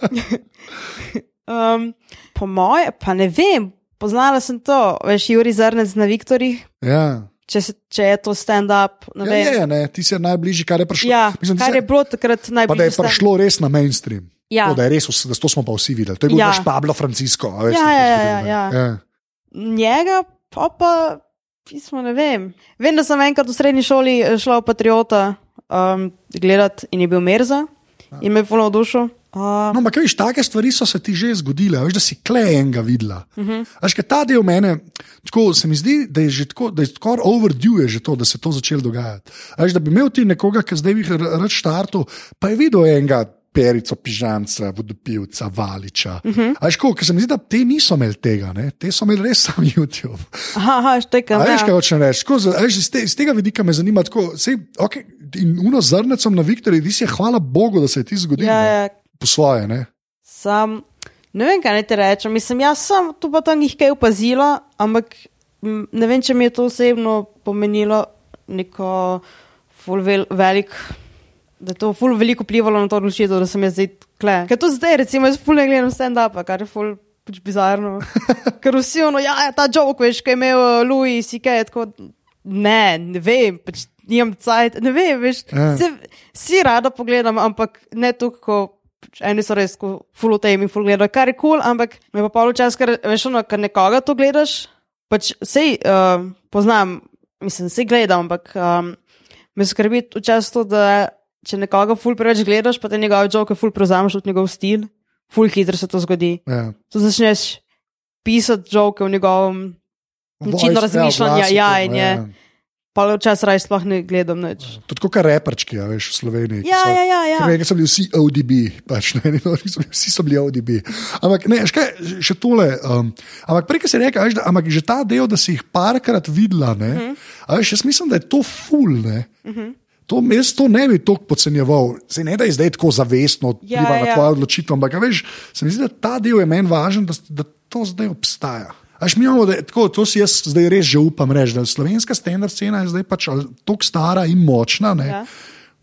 um, po moje, pa ne vem, poznala sem to, veš, Juri Zrnec na Viktorjih, Ja. če, se, če je to stand-up. ne Ja, vem. je, ne, ti si najbližji, kar je prišlo. Ja, Mislim, kar se- je bilo takrat pa da je prišlo res na mainstream. Ja. To, da je res, da to smo pa vsi videli. To je bil Ja. naš Pablo Francisco. Veš, Ja, ja, ja, ja. ja. Njega pa, pa pismo ne vem. Vem, da sem enkrat v srednji šoli eh, šla v Patriota um, gledati in je bil Merza in me je polno dušo. Uh, No, ampak veš, take stvari so se ti že zgodile, a veš, da si klej enega videla. Uh -huh. Veš, ker ta del mene, tako se mi zdi, da je že tako, da je skoraj overdue že to, da se to začelo dogajati. A Veš, da bi imel ti nekoga, ki zdaj bi rad štartu, pa je videl enega. Perico, pižamca, vodopilca, valiča. Uh -huh. Ko, ker se mi zdi, da te niso imeli tega, ne? te so imeli res sam YouTube. aha, štekam. A veš, kaj Ja. hočem reči? Tako, za- a veš, iz, te, iz tega vidika me zanima, tako, sej, okay, in uno zrnecom na Viktorju, ti si je hvala Bogu, da se je ti zgodilo. Ja, ja, Po svoje, ne? sam, ne vem, kaj naj ti rečem. Mislim, jaz sem tu pa tam jih kaj opazila, ampak ne vem, če mi je to osebno pomenilo neko vel, velik. Da je to ful veliko vplivalo na to odločitev, da sem jaz zdaj kle. Ker to zdaj, recimo, jaz ful ne gledam stand-up, kar je ful pač bizarno. <laughs> Ker vsi ono, ja, ja ta joke, veš, kaj je imel uh, Louis, si kaj, tako, ne, ne vem, pač nimam cajt, ne vem, veš, Ja. se, si rada pogledam, ampak ne tukaj, ko pač eni so res ful o tem in ful gledajo, kar je kul, cool, ampak me pa pol čas, ker veš, ono, ker nekoga to gledaš, pač sej uh, poznam, mislim, sej gledam, ampak um, me skrbi včasih to, da če nekoga ful preveč gledaš, pa te njegove joke ful prevzameš od njegov stil, ful hitro se to zgodi. Ja. Tu začneš pisati joke v njegovem načinu Voice, razmišljanja, ja, in je, pa včasih raje sploh ne gledam nič. Tudi kot reperčki, a veš, v Sloveniji. Ja, so, ja, ja, ja. Nekaj so bili vsi ODB, pač, <laughs> ne, ne, niso bili- vsi so bili ODB. Ampak ne, škaj, še tole. Um, ampak prej, ki si rekel, veš, da, ampak že ta del, da si jih parkrat videla, ne. -huh. a veš, jaz mislim, da je to ful. Ne, uh -huh. To, jaz to ne bi tako podcenjeval, se ne da je zdaj tako zavestno Ja, vpliva na ja. tvojo odločitev, ampak a veš, se mi zdi, da ta del je meni važen, da, da to zdaj obstaja. Až mi imamo, da, tako, to si jaz zdaj res že upam reči, da je slovenska standard scena je zdaj pač tako stara in močna, ne, Ja.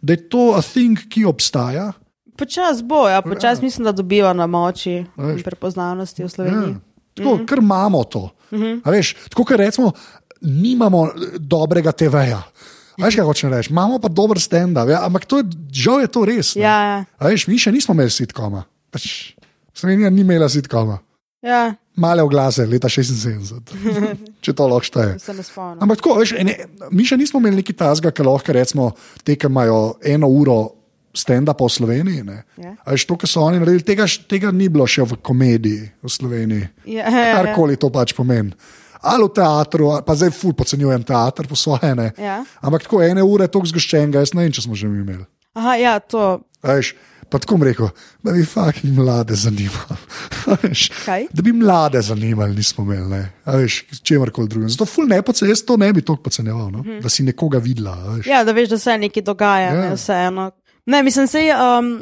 da je to a thing, ki obstaja. Počas bo, ja, počas mislim, da dobiva na moči Veš. in prepoznavnosti v Ja. Sloveniji. Tako, mm -hmm. ker imamo to. Mm -hmm. veš, tako, ker rečemo, nimamo dobrega TV-ja. Veš, kaj hočem reči, imamo pa dober stand-up, ja, ampak to je, žal je to res. ne. Ja, ja. A Veš, mi še nismo imeli sitkoma. Pač, Slovenija ni imela sitkoma. ja, Male oglase, leta 76, <laughs> če to lahko šteje. Ampak tako, veš, ne, mi še nismo imeli neki tasga, ki lahko rečemo, te, ki imajo eno uro stand-up v Sloveniji. ne. Ja. A veš, to, kar so oni naredili, tega, tega ni bilo še v komediji v Sloveniji. Ja, ja, ja. Karkoli to pač pomeni. Ali v teatru, pa zdaj ful podcenjujem teater, po svoje ne. Ja. Ampak tako ene ure, tako zgoščenega, jaz ne vem, če smo že mi imeli. Aha, ja, to. Veš, pa tako bom rekel, da bi fucking mlade zanimali. <laughs> Veš, da bi mlade zanimali, nismo imeli, ne. Veš, s čemarkoli drugim. Zato ful ne pocen, jaz to ne bi toliko podcenjeval, no? da si nekoga videla. Veš. Ja, da veš, da se nekaj dogaja, Ja. ne, vseeno. Ne, mislim, se, um,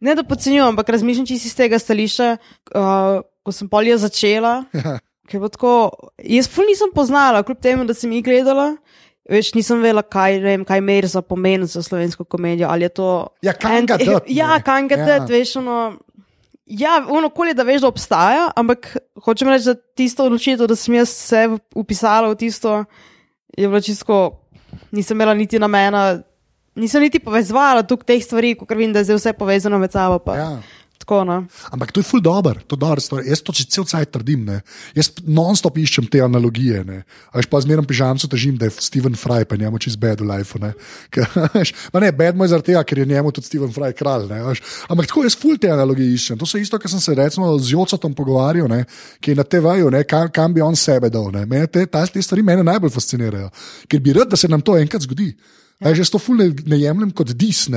ne da podcenjujem, ampak razmišljam čisto iz tega stališča, uh, ko sem polje začela. Ja. Ker bo tako, jaz ful nisem poznala, kljub temu, da sem jih gledala. Več nisem vedela, kaj, vem, kaj meri za pomen za slovensko komedijo. Ali je to. Ja, kaj ga <laughs> dati, Ja, kaj ga Ja. dati, veš, ono. Ja, ono koli, da veš, da obstaja, ampak hočem reči, da tisto odločitev, da sem jaz se upisala v tisto, je bilo čisto, nisem imela niti namena, nisem niti povezovala tukaj teh stvari, ker vem, da je zdaj vse povezano med sabo. Pa. Ja. Tako, no. Ampak to je ful dobro, to je dobra stvar. Jaz to že cel cel trdim. Ne. Jaz non-stop iščem te analogije. Ne. A Veš pa zmeraj pižamcu težim, da je Steven Fry, pa njemu čez bed v life. Ne. <laughs> Ma ne, bed moj zaradi tega, ker je njemu tudi Steven Fry kralj. Ne, veš. Ampak tako jaz ful te analogije iščem. To so isto, kar sem se recimo z Jocotom pogovarjal, ne, ki je na TV-ju, kam, kam bi on sebe dal. Ne. Mene te, ta, te stvari mene najbolj fascinirajo, ker bi rad, da se nam to enkrat zgodi. Ja. Jaz to ful ne, ne jemljem kot dis.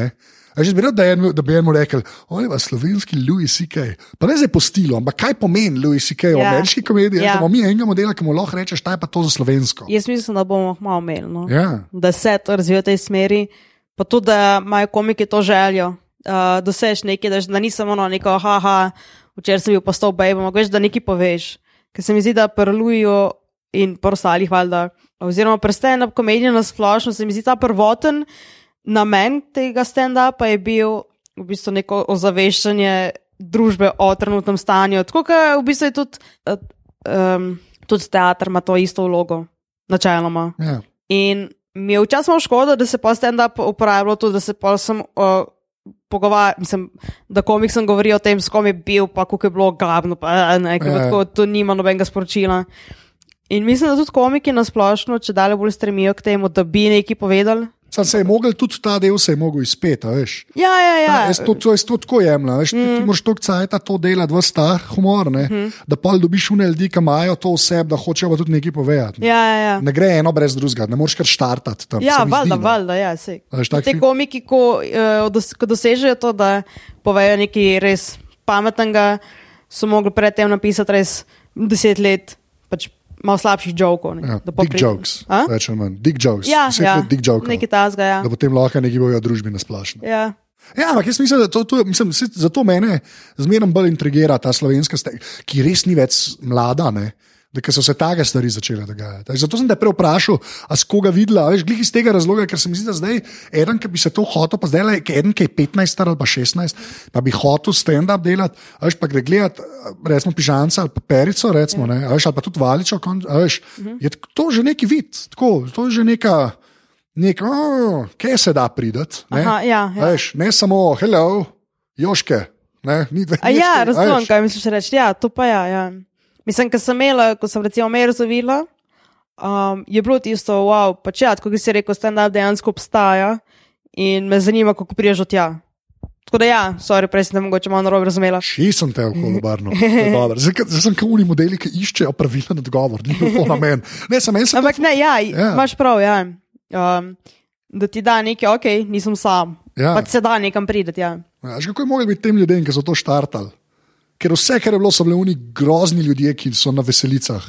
Že rad, da, en, da bi enemu rekel, je pa slovenski Louis C.K. Pa ne zdaj po stilu, ampak kaj pomeni Louis C.K. v Ja. ameriški komediji? Ja. Da bomo mi enega modela, ki mu lahko rečeš, ta je pa to za slovensko. Jaz mislim, da bomo malo imeli. No. Ja. da se to razvija v tej smeri, pa tudi, da imajo komiki to željo, uh, dosež nekaj, da, da ni samo ono neko, haha, včeraj sem bil postal ampak veš, da nekaj poveš. Ker se mi zdi, da prlujo in pa ostalih, valjda, oziroma prsten up komedije na splošno, se mi zdi ta prvoten namen tega stand-upa je bil v bistvu neko ozaveščanje družbe o trenutnem stanju. Tako kot v bistvu je tudi, um, tudi teater ima to isto vlogo, načeloma. Ja. In mi je včasih malo škoda, da se pa stand-up uporabljalo tudi, da se pa sem uh, pogovarjal, mislim, da komik sem govoril o tem, s kom je bil, pa kako je bilo glavno, pa ne, Ja. ja. tako to nima nobenega sporočila. In mislim, da tudi komiki na splošno, če dalje bolj stremijo k temu, da bi nekaj povedali. Sam se je mogel tudi ta del se je mogel izpeti. Ja, ja, ja. Ja, jaz to, to, jaz to tako jemljem. Mm. Ti moraš toliko cajta to delati, v ta humor, ne, mm. da pa dobiš une ljudi, ki imajo to vse, da hočejo tudi nekaj povedati. ja, ja, ja. Ne gre eno brez drugega, ne moreš kar štartati tam. Ja, valjda, valjda, ja, sej. Veš, tak Te komiki, ko, uh, dos, ko dosežejo to, da povejo nekaj res pametnega, so mogli predtem napisati res deset let, pač malo slabših jokov. ne, Ja, Dick pri- jokes. A? Ali manj. Dick jokes. Ja, Deset ja. Dick jokes. nekaj tasga, ja. Da potem lahko nekaj bojo družbi nasplošno. ja. Ja, ampak jaz mislim, da to, to, mislim, zato mene zmeraj bolj intrigira ta slovenska ki res ni več mlada. Ne? Da so se take stvari začele dogajati. Zato sem te prej vprašal, a s koga videla, veš, glih iz tega razloga, ker se mi zdi, da zdaj eden, ki bi se to hotel, pa zdaj le eden, ki je 15 star ali pa 16, pa bi hotel stand-up delati, a veš, pa gre gledati, recimo pižanca ali pa perico, recimo, ne, veš, ali pa tudi valičo, kon- a veš, je to že neki vid, tako, to je že neka, nek, oh, kje se da prideti. ne. Aha, ja, ja. Veš, ne samo, hello, joške. Ne, ni dve, ja, razumem, kaj misliš reči. Ja, to pa ja. ja. Mislim, ker sem imela, ko sem recimo Merzo videla, um, je bilo tisto, wow, pač ja, kot si rekel, stand-up dejansko obstaja in me zanima, kako priješ od tja. Tako da ja, sorry, prej sem te mogoče malo narobe razumela. Še sem te okolo barno. Zdaj zdaj sem kot oni modeli, ki iščejo pravilen odgovor, ni bil to namen. Ne, sem en sem. Ampak ne, ja, Ja. ja. imaš prav, ja. Um, da ti da nekaj, ok, nisem sam. Ja. Pač se da nekam prideti, ja. Veš, kako je mogli biti tem ljudem, ki so to štartali? Ker vse, kar je bilo, so bili oni grozni ljudje, ki so na veselicah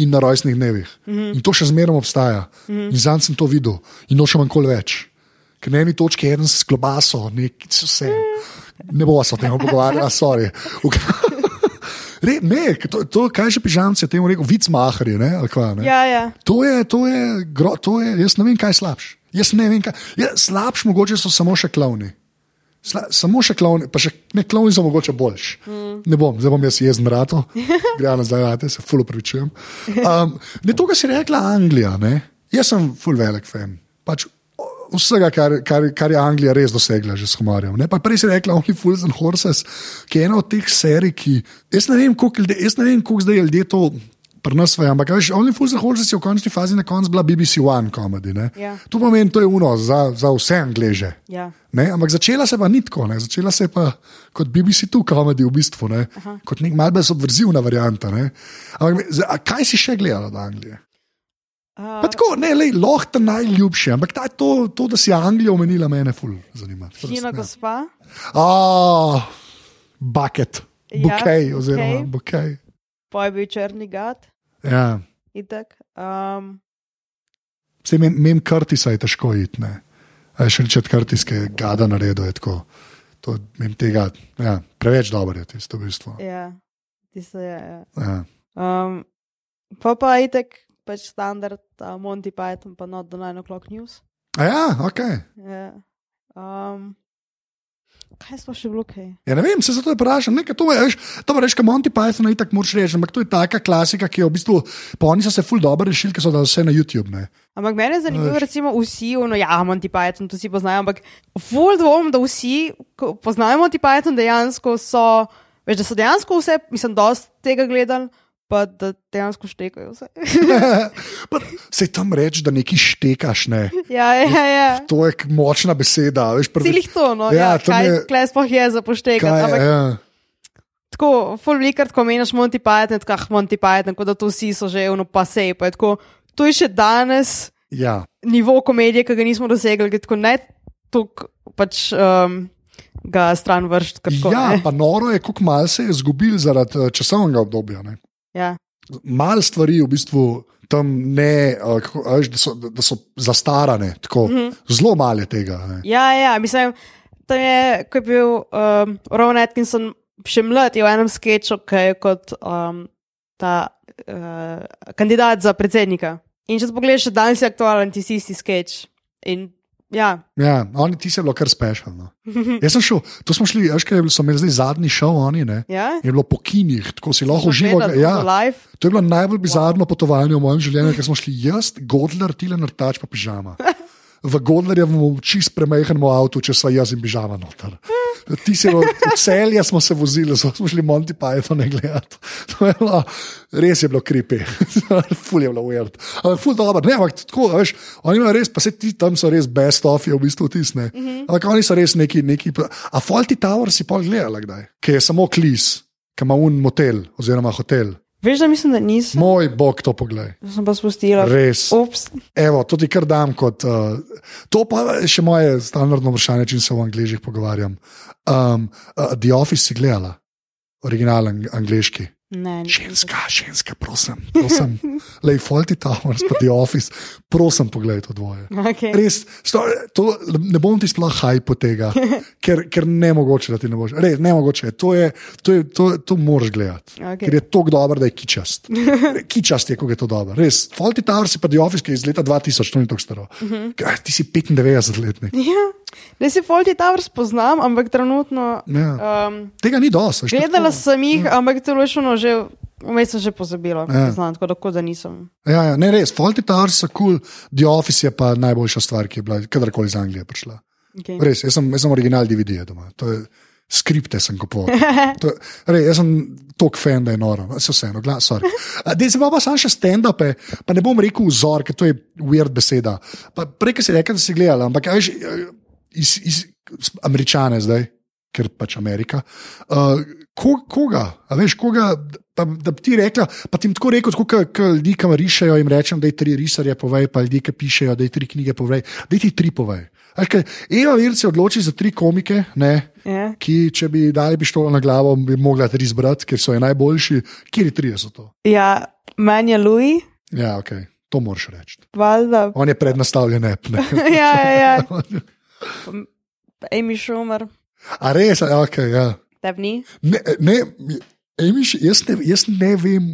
in na rojstnih dnevih. Mm -hmm. In to še zmeraj obstaja. Mm -hmm. In zanj sem to videl in nočem kol več. Ker na eni točki je en s klobaso, neki so vse. Ne bo se o tem pogovarjala, sorry. <laughs> Re, ne, to, to, kaj že pižamci temu rekel, vicmaharji, ne, ali kva, ne. Ja, ja. To je, to je, gro, to je, jaz ne vem, kaj slabš. Jaz ne vem, kaj. Ja, slabš mogoče so samo še klovni. Sla, samo še klovni, pa še ne klovni so mogoče boljši. Mm. Ne bom, zdaj bom jaz jezen rato, <laughs> gre nazaj, rate, se fulo pričujem. Um, ne to, kar si rekla Anglija, ne? jaz sem full velik fan. Pač, Vsega, kar, kar, kar je Anglija res dosegla, že s humorjem. Ne? Pa prej si rekla Only Fools and Horses, ki je ena od teh serij, ki. Jaz ne vem, koliko, ljudje, vem, koliko ljudje to pri nas je, ampak veš, Only Fools and Horses je v končni fazi na koncu bila BBC One komedi. Ja. To pomeni, to je uno za, za vse angleže. Ja. Ne? Ampak začela se pa ni tako, ne? začela se je pa kot BBC tu komedi v bistvu, ne? kot nek malce subverzivna varianta. ne. Ampak me- kaj si še gledala od Anglije? Uh, Pa tako, ne, lej, lahko najljubše, ampak ta, to, to, da si Anglijo omenila, mene ful zanima. Fina gospa. Ah, bucket, Ja, bukej, oziroma bukej. Pa je bil črni gad, Ja. itek. Um, Vse mem, mem Curtisa je težko iti. ne. A je še reči, Curtiske gada naredil je tako. To, mem tega, ja, preveč dobro je tisto v bistvu. ja, tisto je. Ja. Ja. Um, pa pa itek, pač standard uh, Monty Python, pa not the 9 o'clock news. A ja, ok. Ja. Um, kaj smo še bilo kaj? Ja, ne vem, se zato je vprašal. Nekaj to je, veš, to pa rečeš, Monty Python je tako moč reči, ampak to je taka klasika, ki je v bistvu, pa oni so se ful dobro rešili, ker so dali vse na YouTube. Ne. Ampak meni je zanimivo, Veš. recimo, vsi, no, ja, Monty Python, to vsi poznajo, ampak full dvom, da vsi ko poznajo Monty Python, dejansko so, veš, da so dejansko vse, mislim, dosti tega gledali, pa da dejansko štekajo vse. <laughs> Pa Se tam reči, da nekaj štekaš, ne. ja, ja, ja. To je močna beseda. Veš, prvi- Cilih to, no, Ja, ja, kaj je- je... sploh je za poštekati. kaj, ja. tako, full velikrat, ko meniš Monty Python, tako ah, Monty Python, kot da to vsi so že eno pa sej. Pa je tako, to je še danes ja. nivo komedije, ki ga nismo dosegli, ki tako ne tok pač. Um, Ga stran vršiti, kako Ja, ne. pa noro je, koliko mal se je zgubil zaradi eh, časovnega obdobja. Ne. Ja. Mal stvari v bistvu tam ne, kako, da, so, da so zastarane, tako, mm -hmm. zelo malo je tega. Ne. ja, ja, mislim, tam je, ko je bil um, Rowan Atkinson še mlad, je v enem sketchu, ki je kot um, ta uh, kandidat za predsednika. In če pogledaš, še danes je aktualen tisti isti sketch. In ja, Ja, oni ti se bilo kar spešalno. <laughs> Jaz sem šel, to smo šli, veš, kaj so imeli zdaj zadnji šov, oni ne. ja. Je bilo po kinih, tako si lahko živo. Ja, to je bilo najbolj bizarno potovanje v mojem življenju, ker smo šli jaz, Godler, Tile, Nartač pa pižama. <laughs> V Godlerjevem čist premajhnemu avtu, če sva jaz in pižama noter. <laughs> Ti si v v celje smo se vozili, so- smo šli Monty Python gledati. Je bilo, res je bilo kripi, <laughs> ful je bilo weird. Ampak ful dobro, ne, ampak tako, veš, oni imajo res, pa se ti tam so res best of, je v bistvu tisne. Mm -hmm. Ampak oni so res neki, neki a Faulty Tower si pol gledala kdaj, ki je samo klis, ki ima un motel oziroma hotel. Veš, da mislim, da nisem. Moj bog, to poglej. Sem pa spustila. Res. Ups. Evo, to ti kar dam kot. Uh, to pa je še moje standardno vprašanje, če se v angližih pogovarjam. Um, uh, The Office si gledala, originalen angliški. Ne. Ženska, ženska, prosim, prosim. <laughs> Lej, Faulty Towers, pa The Office, prosim, poglej to dvoje. Okay. Res, sto, to, ne bom ti sploh hajpo tega, <laughs> ker, ker ne mogoče, da ti ne boš. Res, ne mogoče, to, je, to, je, to, to moraš gledati. Okej. Ker je tako dobro, da je kičast. <laughs> Kičast je, kako je to dobro. Res, Faulty Towers pa The Office, ki je iz leta 2000, to ni tako staro. Uh Mhm. -huh. Ti si 95 letnik. Ja, ne si Faulty Towers poznam, ampak trenutno. Ja. Um, Tega ni dosti. gledala tako- sem jih, ampak to je še ono, že vmes sem že pozabila. Ja. Ja. Znam, tako da, kot da nisem. Ja, ja, ne, res, Faulty Towers so kul, cool, The Office je pa najboljša stvar, ki je bila kadarkoli iz Anglije prišla. Okay. Res, jaz sem, jaz sem original DVD doma. To je, skripte sem kupoval. <laughs> To Res, jaz sem tok fan, da je noro. Se vseeno, glas, Dej se pa pa sam še stand-upe, pa ne bom rekel vzor, ker to je weird beseda. Pa Prej, ki si rekel, da si gledal, ampak veš, iz, iz, američane zdaj, ker pač Amerika. Uh, ko, koga, a veš, koga, pa, da bi ti rekla, pa ti tako rekel, kot ljudi, ki rišejo, jim rečem, da je tri risarje povej, pa ljudi, ki pišejo, da je tri knjige povej, da ti tri povej. Veš, kaj, Eva Virc se odloči za tri komike, ne, Ja. ki, če bi dali pištolo na glavo, bi mogla tri zbrati, ker so je najboljši. Kjer je tri so to? ja, meni je Louis, Ja, ok, to moraš reči. valjda. On je prednastavljen, ne. ne. <laughs> ja, ja, ja. <laughs> Amy Schumer, A res, ok, ja. Tebi ni. Ne, ne, Amy, še- jaz, ne, jaz ne vem,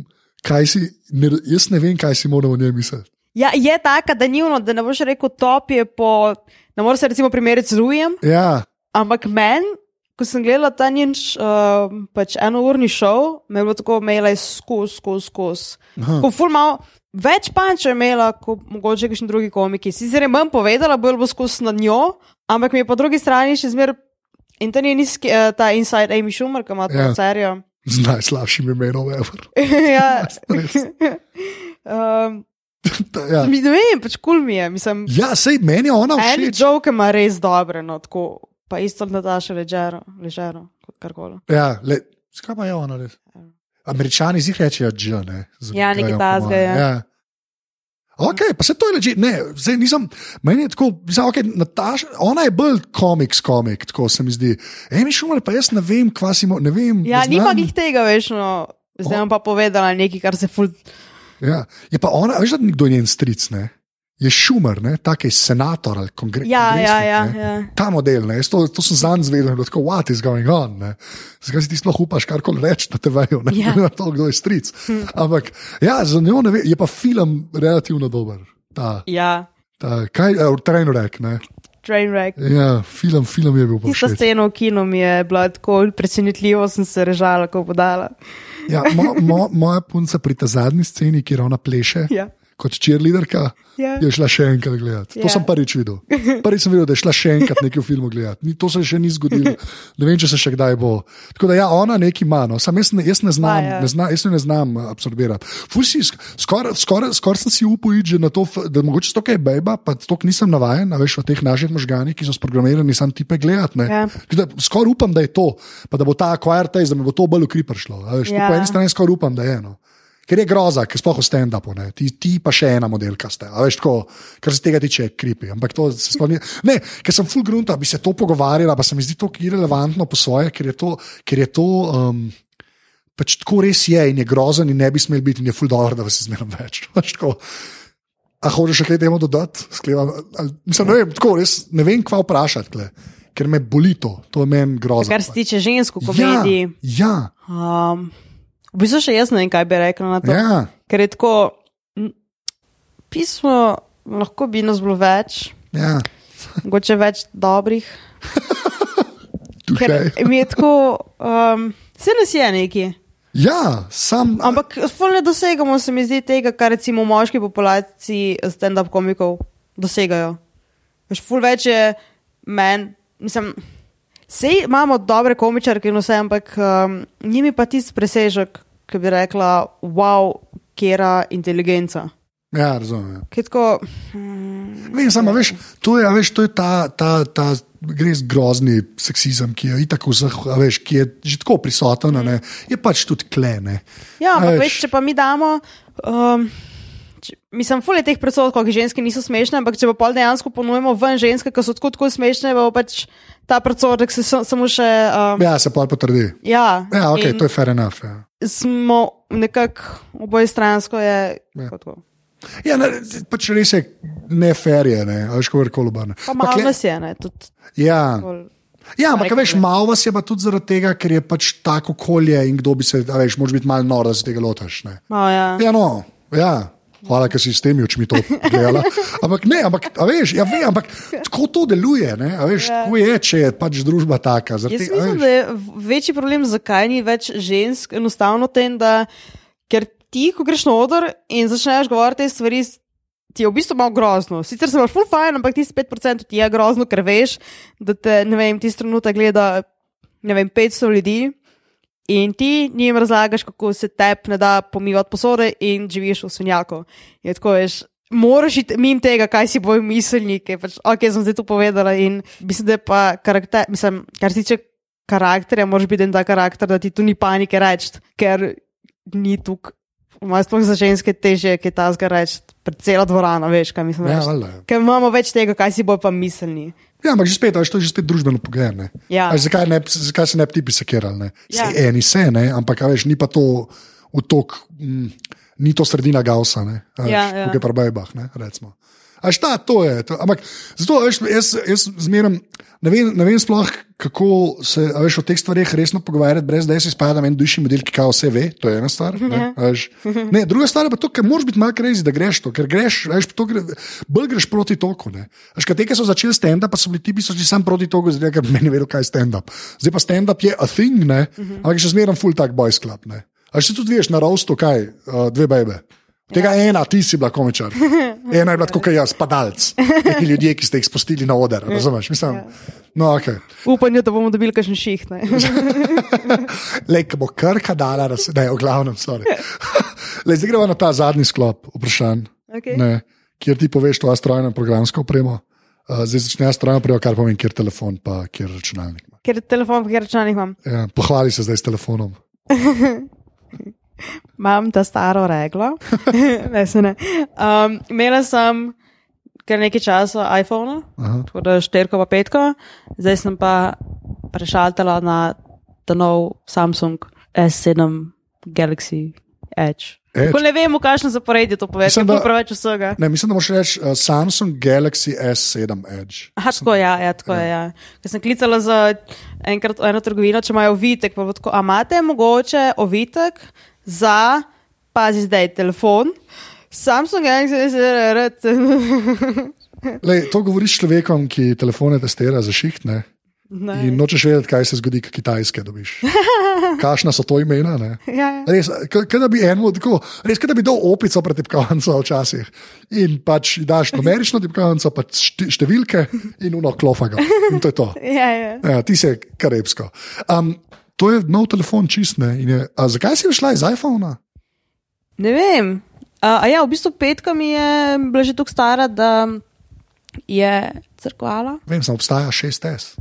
kaj si, ne, jaz ne vem, kaj si moram o njej misliti. Ja, je taka, da ni ono, da ne boš rekel top je po. Ne moreš se recimo primerjati z Louisom, Ja, ampak meni, ko sem gledala ta njen uh, pač enourni šov, me je bilo tako, imela je skozi, skozi, skozi. Ko ful malo. Več pančev je imela, kot mogoče kakšni drugi komiki. Sicer je manj povedala, bolj bo skozi nad njo, ampak mi je po drugi strani še zmeraj. In to ni nizki, uh, ta Inside Amy Schumer, ki ima to Ja. serijo. z najslabšim imenom, ever. ja. <laughs> Res. um, <laughs> ja. mi- ne vem, pač kul cool mi je. Mislim, ja, sej meni je ona Eni všeč. joke ima res dobre, no tako. Pa isto Nataša ležero, ležero, karkoli. Ja, le, skaj pa je ona res? Američani zjih rečejo, že ne. z- Ja, nekaj takega, moje. ja. Ja. Ok, pa se to je leži. Ne, zdaj nisem, meni je tako, mislim, okay, Nataša, ona je bolj komiks, komik, tako se mi zdi. Emi šumar, pa jaz ne vem, kva si mo, ne vem. Ja, ne ni pa jih tega več, no. Zdaj bom pa povedala nekaj, kar se ful. Ja. Je pa ona, veš, da ni kdo njen stric, ne? Je šumer, ne, taki senator ali kongre Ja, ja, ja, ne. ja. Ta model, ne, to, to sem zanj zvedel, da tako, what is going on, ne. Zakaj si ti sploh upaš karkoli reči na TV-ju, ne, Ja. ja. <laughs> na to, kdo je stric. Ampak, ja, za njo ne vem, je pa film relativno dober. Ta, Ja, ta, kaj, uh, Trainwreck, ne. Trainwreck. Ja, film, film je bil pa Tista scena v kinu mi je bila tako presenetljiva, sem se režala, ko podala. Ja, mo, mo, moja punca pri ta zadnji sceni, kjer ona pleše Ja. Kot cheerleaderka, Ja. je šla še enkrat gledati. To Ja. sem prvič videl. Prvič sem videl, da je šla še enkrat nekaj v filmu gledati. Ni, to se še ni zgodilo. Ne vem, če se še kdaj bo. Tako da ja, ona nekaj ima, no. sam jaz ne, jaz ne znam, Pa, ja. ne zna, jaz ne znam absorbirati. Ful si, Skoraj skor, skor sem si upal iti že na to, da mogoče to, kaj je bejba, pa to nisem navajen, a veš, v teh naših možganih, ki so sprogramirani, sam tipe gledati. ne. Ja. Skoraj upam, da je to, pa da bo ta acquired taste, da mi bo to bolj v kri prišlo. a Veš. Ja. Po eni strani skoraj upam, da je eno. Ker je groza, ker sploh v stand-upu, ti, ti pa še ena modelka ste. a Veš, tako, kar se tega tiče, kripi. Ampak to se sploh ni. Ne, ker sem full grunta, bi se to pogovarjala, pa se mi zdi to irrelevantno po svoje, ker je to. Ker je to um, Pač tako res je in je grozen, in ne bi smel biti, in je full dobro, da vas je zmeraj več. <laughs> Pač tako, A hočeš še kaj temu dodati? Sklevam, ali, mislim, ne vem, tako res ne vem, kva vprašati, tle, ker me boli to, to je meni grozno. Kar se tiče žensk v ja, komediji. ja, Um, v bistvu še jaz ne vem, kaj bi rekla na to. ja, Ker je tako, pismo lahko bi nas bilo več, ja. mogoče več dobrih. <laughs> Ker mi je tako, um, vse nas je neki. Ja, sam. Ampak ful ne dosegamo, se mi zdi, tega, kar recimo v moški populaciji stand-up komikov dosegajo. Veš, ful več je men, mislim, sej imamo dobre komičarke in vse, ampak um, njimi pa tisti presežek, ki bi rekla, wow, kera inteligenca. Ja, razumem. Je tako, Vem, samo, veš, to je, veš, to je ta, ta, ta res grozni seksizem, ki je itak vseh, veš, ki je že tako prisoten, ne, je pač tudi klene. ja, ampak veš. veš, če pa mi damo. Um, če- Mislim, fulje teh predsotkov, ki ženske niso smešne, ampak če pa pol dejansko ponujemo ven ženske, ki so tako, tako smešne, bo pač ta predsodek se sa- samo še. Um, Ja, se pa potrdi. ja, Ja, ok, to je fair enough. Ja. Smo nekako oboje stransko, je Ja. ja. ne, pač res je ne fair, je, ne, a veš, kako koli obrne. Pa malo nas je, ne, tudi. Ja, bolj- ja ampak veš, malo vas je pa tudi zaradi tega, ker je pač tako okolje in kdo bi se, veš, moraš biti malo nor, da se tega lotaš. Ne. Malo, ja. Ja, no, ja. Hvala, ker si s temi očmi to gledala. <laughs> Ampak ne, ampak, a veš, ja, vem, ampak tako to deluje. Ne, veš, Ja. tako je, če je pač družba taka. zaradi Jaz mislim, da je večji problem, zakaj ni več žensk, enostavno tem, da ker ti, ko greš na oder in začneš govoriti te stvari, ti je v bistvu malo grozno. Sicer se imaš full fajn, ampak ti 5% ti je grozno, ker veš, da te, ne vem, ti trenutek gleda, ne vem, 500 ljudi. In ti njim razlagaš, kako se tep ne da pomivati posode, in živiš v svinjaku. Je tako, veš, moraš iti mimo tega, kaj si bojo mislili, ki je pač, ok, sem zdaj to povedala. In mislim, da je pa karakter, mislim, kar se tiče karakterja, moraš biti en ta karakter, da ti tu ni panike reči, ker ni tukaj. Moje sploh za ženske teže, ki je ta zgor reči, pred celo dvorano, veš, kaj mislim. Ja, ja. Ker imamo več tega, kaj si bojo pa mislili. Ja, ampak že spet, a veš, to je že spet družbeno pogledane. Ja. Zakaj, ne, zakaj se ne bi ti pisekirali? Ja. Ja. Eni se, ne, ampak a veš, ni pa to v tok, mm, ni to sredina Gausa, ne, a veš, Ja, ja. tukaj pa bajbah, ne, recimo. A šta, to je. To, ampak zato, veš, jaz, jaz zmeram, ne vem, ne vem sploh, kako se veš, o teh stvareh resno pogovarjati, brez da jaz izpadam en dušni model, ki kao vse ve, to je ena stvar. Ne, Ja. veš. ne, druga stvar je pa to, ker moraš biti malo crazy, da greš to, ker greš, veš, to gre, bolj greš proti toku. ne. Veš, kaj te, ki so začeli stand-up, pa so bili ti, ki so že sam proti toku, zdaj ker meni vedo, kaj je stand-up. Zdaj pa stand-up je a thing, ne, ampak je še zmeraj full tak boys club. Ne. A še tudi veš na rostu, kaj, uh, dve bebe. Tega ja. ena, ti si bila komičar. <laughs> Ena je bila kot jaz, padalec. Neki ljudje, ki ste jih spustili na oder. Razumeš? Mislim, Ja. no, okay. Upanje, da bomo dobili kakšen ših. ne. <laughs> Lej, ko bo krka dala, da se ne, v glavnem, sorry. <laughs> Lej, zdaj gremo na ta zadnji sklop vprašanj, Okay. ne, kjer ti poveš to strojno in programsko opremo. Uh, zdaj začne strojno opremo, kar pomeni, kjer telefon, pa kjer računalnik. Ker telefon, ker računalnik imam. Ja, pohvali se zdaj s telefonom. Imam ta staro reglo. <laughs> ne, se ne. Um, imela sem kar nekaj časa iPhone, tako da šterko pa petko, zdaj sem pa prešaltala na ta nov Samsung S7 Galaxy Edge. Edge? Ko ne vem, v kakšnem zaporedju to poveš, da- je preveč vsega. Ne, mislim, da moraš reči uh, Samsung Galaxy S7 Edge. Aha, tako je, ja, ja, tako je. Ja. Ker sem klicala za enkrat eno trgovino, če imajo ovitek. Pa bo tako, a imate mogoče ovitek za, pazi zdaj, telefon. Samsung Galaxy S7. <laughs> Lej, to govoriš človekom, ki telefone testira za šiht, ne? In nočeš vedeti, kaj se zgodi, ko kitajske dobiš. <laughs> Kakšna so to imena? Ne? Ja, ja. Res, k- kot da bi eno, tako, res, kot da bi dal opico pred tipkovnico včasih. In pač daš numerično tipkovnico, pa šti- številke in uno klofaga. In to je to. <laughs> Ja, ja. Ja, ti si karibsko. Um, to je nov telefon čistne. Je, a zakaj si šla iz iPhona? Ne vem. A, a ja, v bistvu petka mi je bila že tako stara, da je crkvala. Vem, samo obstaja 6S.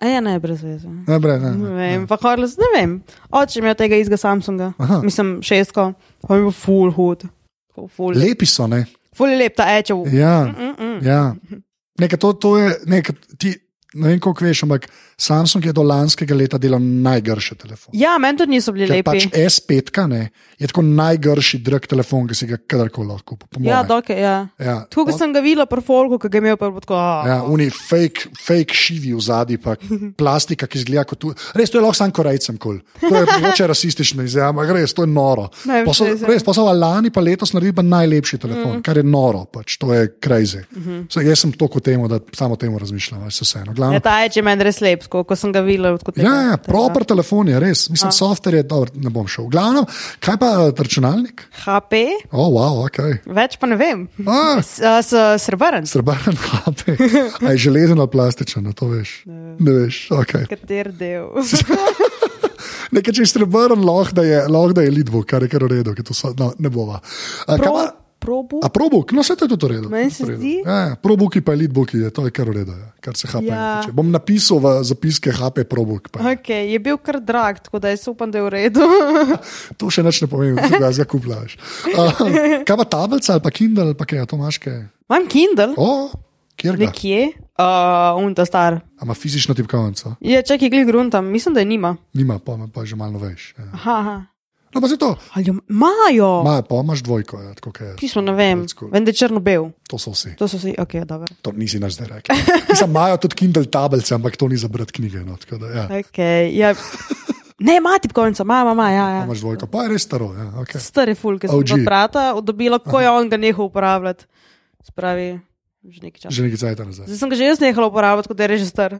A ja, ne, brez veze. Ne, bre, ne, Ne ne. vem, pa Horles, ne vem. Oče mi je tega izga Samsunga. Aha. Mislim, šestko, pa mi bo full hood. Full, full, Lepi so, ne? full je lep ta ečev. Ja, Mm -mm. ja. Nekaj, to, to je, nekaj, ti, ne vem, koliko veš, ampak Samsung je do lanskega leta delal najgrše telefon. Ja, meni tudi niso bili Ker lepi. pač S5 ne, je tako najgrši drag telefon, ki si ga kadarkoli lahko kupil. po Ja, doke, ja. ja. Tako kot sem ga videla pri Folku, ki ga je imel pa bo tako. a, Ja, oni fake, fake šivi v zadnji, pa <laughs> plastika, ki izgleda kot tu. Res, to je lahko sam korejcem kul. To je mogoče rasistično izjava, ampak res, to je noro. Ne, Pa so, res res, pa so lani, pa letos naredili pa najlepši telefon, mm. kar je noro, pač, to je crazy. Mm. -hmm. Jaz sem toliko temu, da samo o tem razmišljam, veš, vseeno. Glavno, Ja, ta je meni res lep, ko sem ga tega- Ja, ja, proper telefon je res, mislim, software je dobro, ne bom šel. Glavno, kaj pa eh, računalnik? HP, oh, wow, ok. več pa ne vem. Ah, S, a, s srebrn. Srebrn <laughs> HP. <laughs> A je železen ali plastičen, no, to veš. Ne veš, ok. Kater del? <laughs> Nekaj, če je srebrn, lahko da je, lahko da je lidbo, kar je kar v redu, to so, no, ne bova. Kaj Pro, probu? a probuk, no vse to je tudi v redu. Meni se v redu. zdi. Ja, ja, probuki pa je lidbuki, je, to je kar v redu, ja, kar se HP Ja. tiče. Bom napisal v zapiske HP probuk. Pa. Okay, je bil kar drag, tako da jaz upam, da je v redu. <laughs> To še nič ne pomeni, da se ga kuplaš. Uh, kaj pa tablica ali pa Kindle, ali pa kaj, to imaš kaj? Imam Kindle, O, kjer ga? nekje, uh, unta star. A ima fizično tipkovnico? Je čakaj, glej gruntam, mislim, da je nima. Nima, pa, pa že malo veš. Ja. Aha, aha. No, pa se to, Ali jo imajo? Ma, pa imaš dvojko, ja, je. Pismo ne vem, vem, da je črno-bel. To so vsi. To so vsi, ok, dobro. To nisi naš zdaj rekel. Mislim, imajo tudi Kindle tablice, ampak to ni za brati knjige. No, da, ja. Okay, ja. Ne, ima tipkovnica, ima, ima, ja, ja. Imaš dvojko, pa je res staro. Ja, okay. Stari ful, ki sem od brata dobila, ko je on ga nehal uporabljati. Spravi, že nekaj časa. Že nekaj cajt nazaj. Zdaj sem ga že jaz nehala uporabljati, kot da je že star.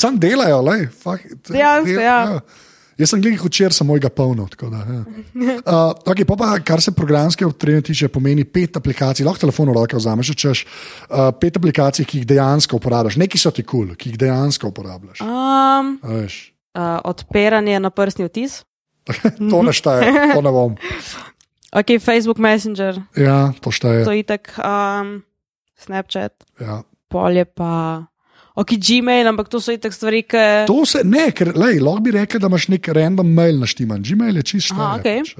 Sam delajo. Fak, Dejansko, ja. Jaz sem gledal včeraj, sem mojega polno. Da, ja. <laughs> uh, okay, pa pa, kar se programske opreme tiče, pomeni pet aplikacij, lahko telefon v roke vzameš, če češ uh, pet aplikacij, ki jih dejansko uporabljaš. Neki so ti kul, cool, ki jih dejansko uporabljaš. Um, Veš, uh, odpiranje na prstni odtis. <laughs> to ne šteje, to ne bom. <laughs> Ok, Facebook Messenger, Ja, to šteje. to je itak, um, Snapchat, Ja. polje pa. Ok, Gmail, ampak to so itak stvari, ki. To se ne, ker lej, lahko bi rekel, da imaš nek random mail naštiman. Gmail je čisto. Aha, okej.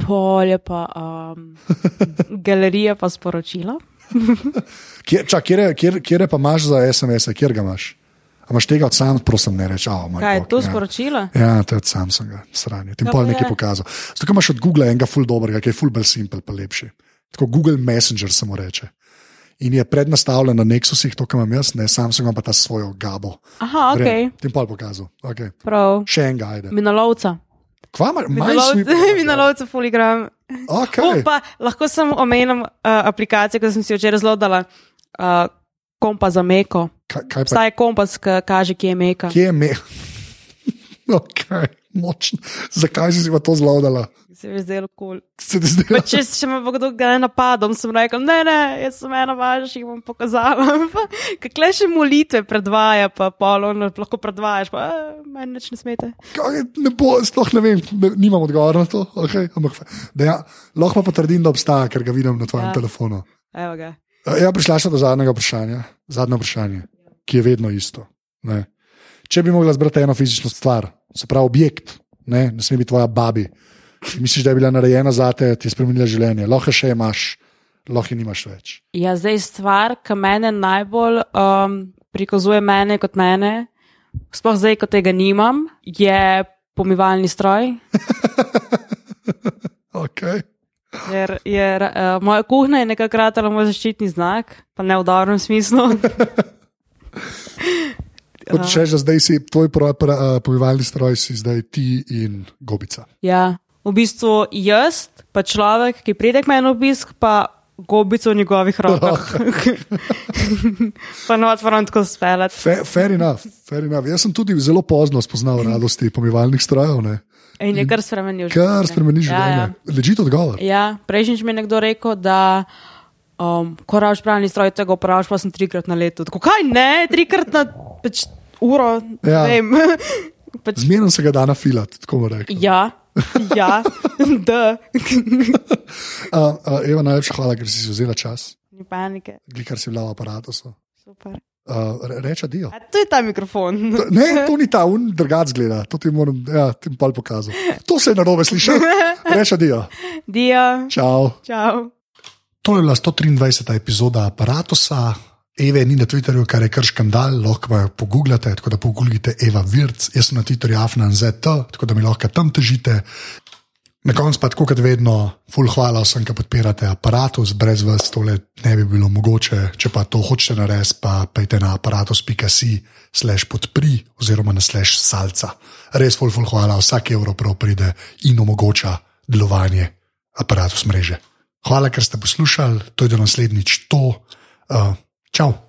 Polje pa. Um, <laughs> galerija pa sporočila. <laughs> Kjer, čak, kjer, je- kjer, kjer je pa imaš za SMS, -e, kjer ga imaš? A imaš tega od sam, prosim, ne reči. Oh, Kaj je to sporočila? Ja, to je od Samsunga, sranje. Ti pol pa nekaj pokazal. Zato imaš od Google enega ful dobrega, ki je ful bolj simpel, pa lepši. Tako Google Messenger se mu reče. In je prednastavljen na Nexusih, to, kar imam jaz, ne ima pa ta svojo gabo. Aha, ok, Vem, Ti pol pokazal. Okay. prav. Še enega, ajde. Minolovca. Kva imaš? MySweep? Minolovca, fuligram. Okay. Pa, lahko sem omenil uh, aplikacijo, ki sem si jo včeraj zlodala. Uh, kompas za meko. Pa Vsaj kompas, ki kaže, kje je meka. Kje je me? <laughs> okay, močno. Zakaj si si pa to zlodala? Se mi je zdelo kul. Se? Pa če če me bo kdo kdaj napadal, sem rekel, ne, ne, jaz sem ena vaših, bom pokazala. <laughs> Kakle še molitve predvaja, pa polno lahko predvajaš, pa eh, meni nič ne smete. Kaj, ne bo, sploh ne vem, ne, nimam odgovora na to. Okay, ampak, da ja, lahko pa potrdim, da obstaja, ker ga vidim na tvojem Ja. telefonu. Evo ga. Ja, prišla sem do zadnjega vprašanja, zadnje vprašanje, ki je vedno isto. Ne. Če bi mogla zbrati eno fizično stvar, se pravi objekt, ne, ne sme biti tvoja babi, misliš, da je bila narejena za te, ti je spremenila življenje, lahko še imaš, lahko nimaš več. Ja, zdaj stvar, ki mene najbolj um, prikazuje mene kot mene, sploh zdaj, ko tega nimam, je pomivalni stroj. <laughs> Okay. Ker je uh, moja kuhinja je nekako ratala moj zaščitni znak, pa ne v dobrem smislu. Kot če že zdaj si tvoj pro, pra, uh, pomivalni stroj, si zdaj ti in gobica. ja, v bistvu jaz, pa človek, ki pride k meni na obisk, pa gobico v njegovih rokah. <laughs> pa not moram tako speljati. Fair, fair, enough, fair enough. Jaz sem tudi zelo pozno spoznal radosti pomivalnih strojev, ne. In je kar spremenil kar spremeni Ja, življenje. ja. Ležite odgovor. Ja, prejšnjič mi je nekdo rekel, da um, ko rabiš pravni stroj, tega uporabiš pa sem trikrat na leto. Tako kaj ne, trikrat na pač, uro. Ja. Ja. <laughs> pač, Zmerno se ga da nafilati, tako bomo rekli. ja, <laughs> ja, da, <laughs> Uh, uh, Eva, najlepša hvala, ker si si vzela čas, ni panike. kar si bila v aparatu. Super. Uh, re, reče dio. A to je ta mikrofon. Ne, to ni ta, un drugac gleda, to ti moram, ja, ti bom pokazal. To se je narobe slišal. <laughs> Reče dio. Dio, Čau. čau. To je bila 123. epizoda aparata. Eve ni na Twitterju, kar je kar škandal, lahko pa jo pogooglate, tako da pogooglite Eva Virc, jaz sem na Twitterju afnanzet, tako da mi lahko tam težite. Na koncu pa tako kot vedno, full hvala vsem, ki podpirate aparatus, brez vas tole ne bi bilo mogoče. Če pa to hočete narediti, pa pejte na aparatus.si slash podpri oziroma na slash salca. Res full, full hvala, vsak evro prav pride in omogoča delovanje aparatus mreže. Hvala, ker ste poslušali, to je do naslednjič to. Uh, čau!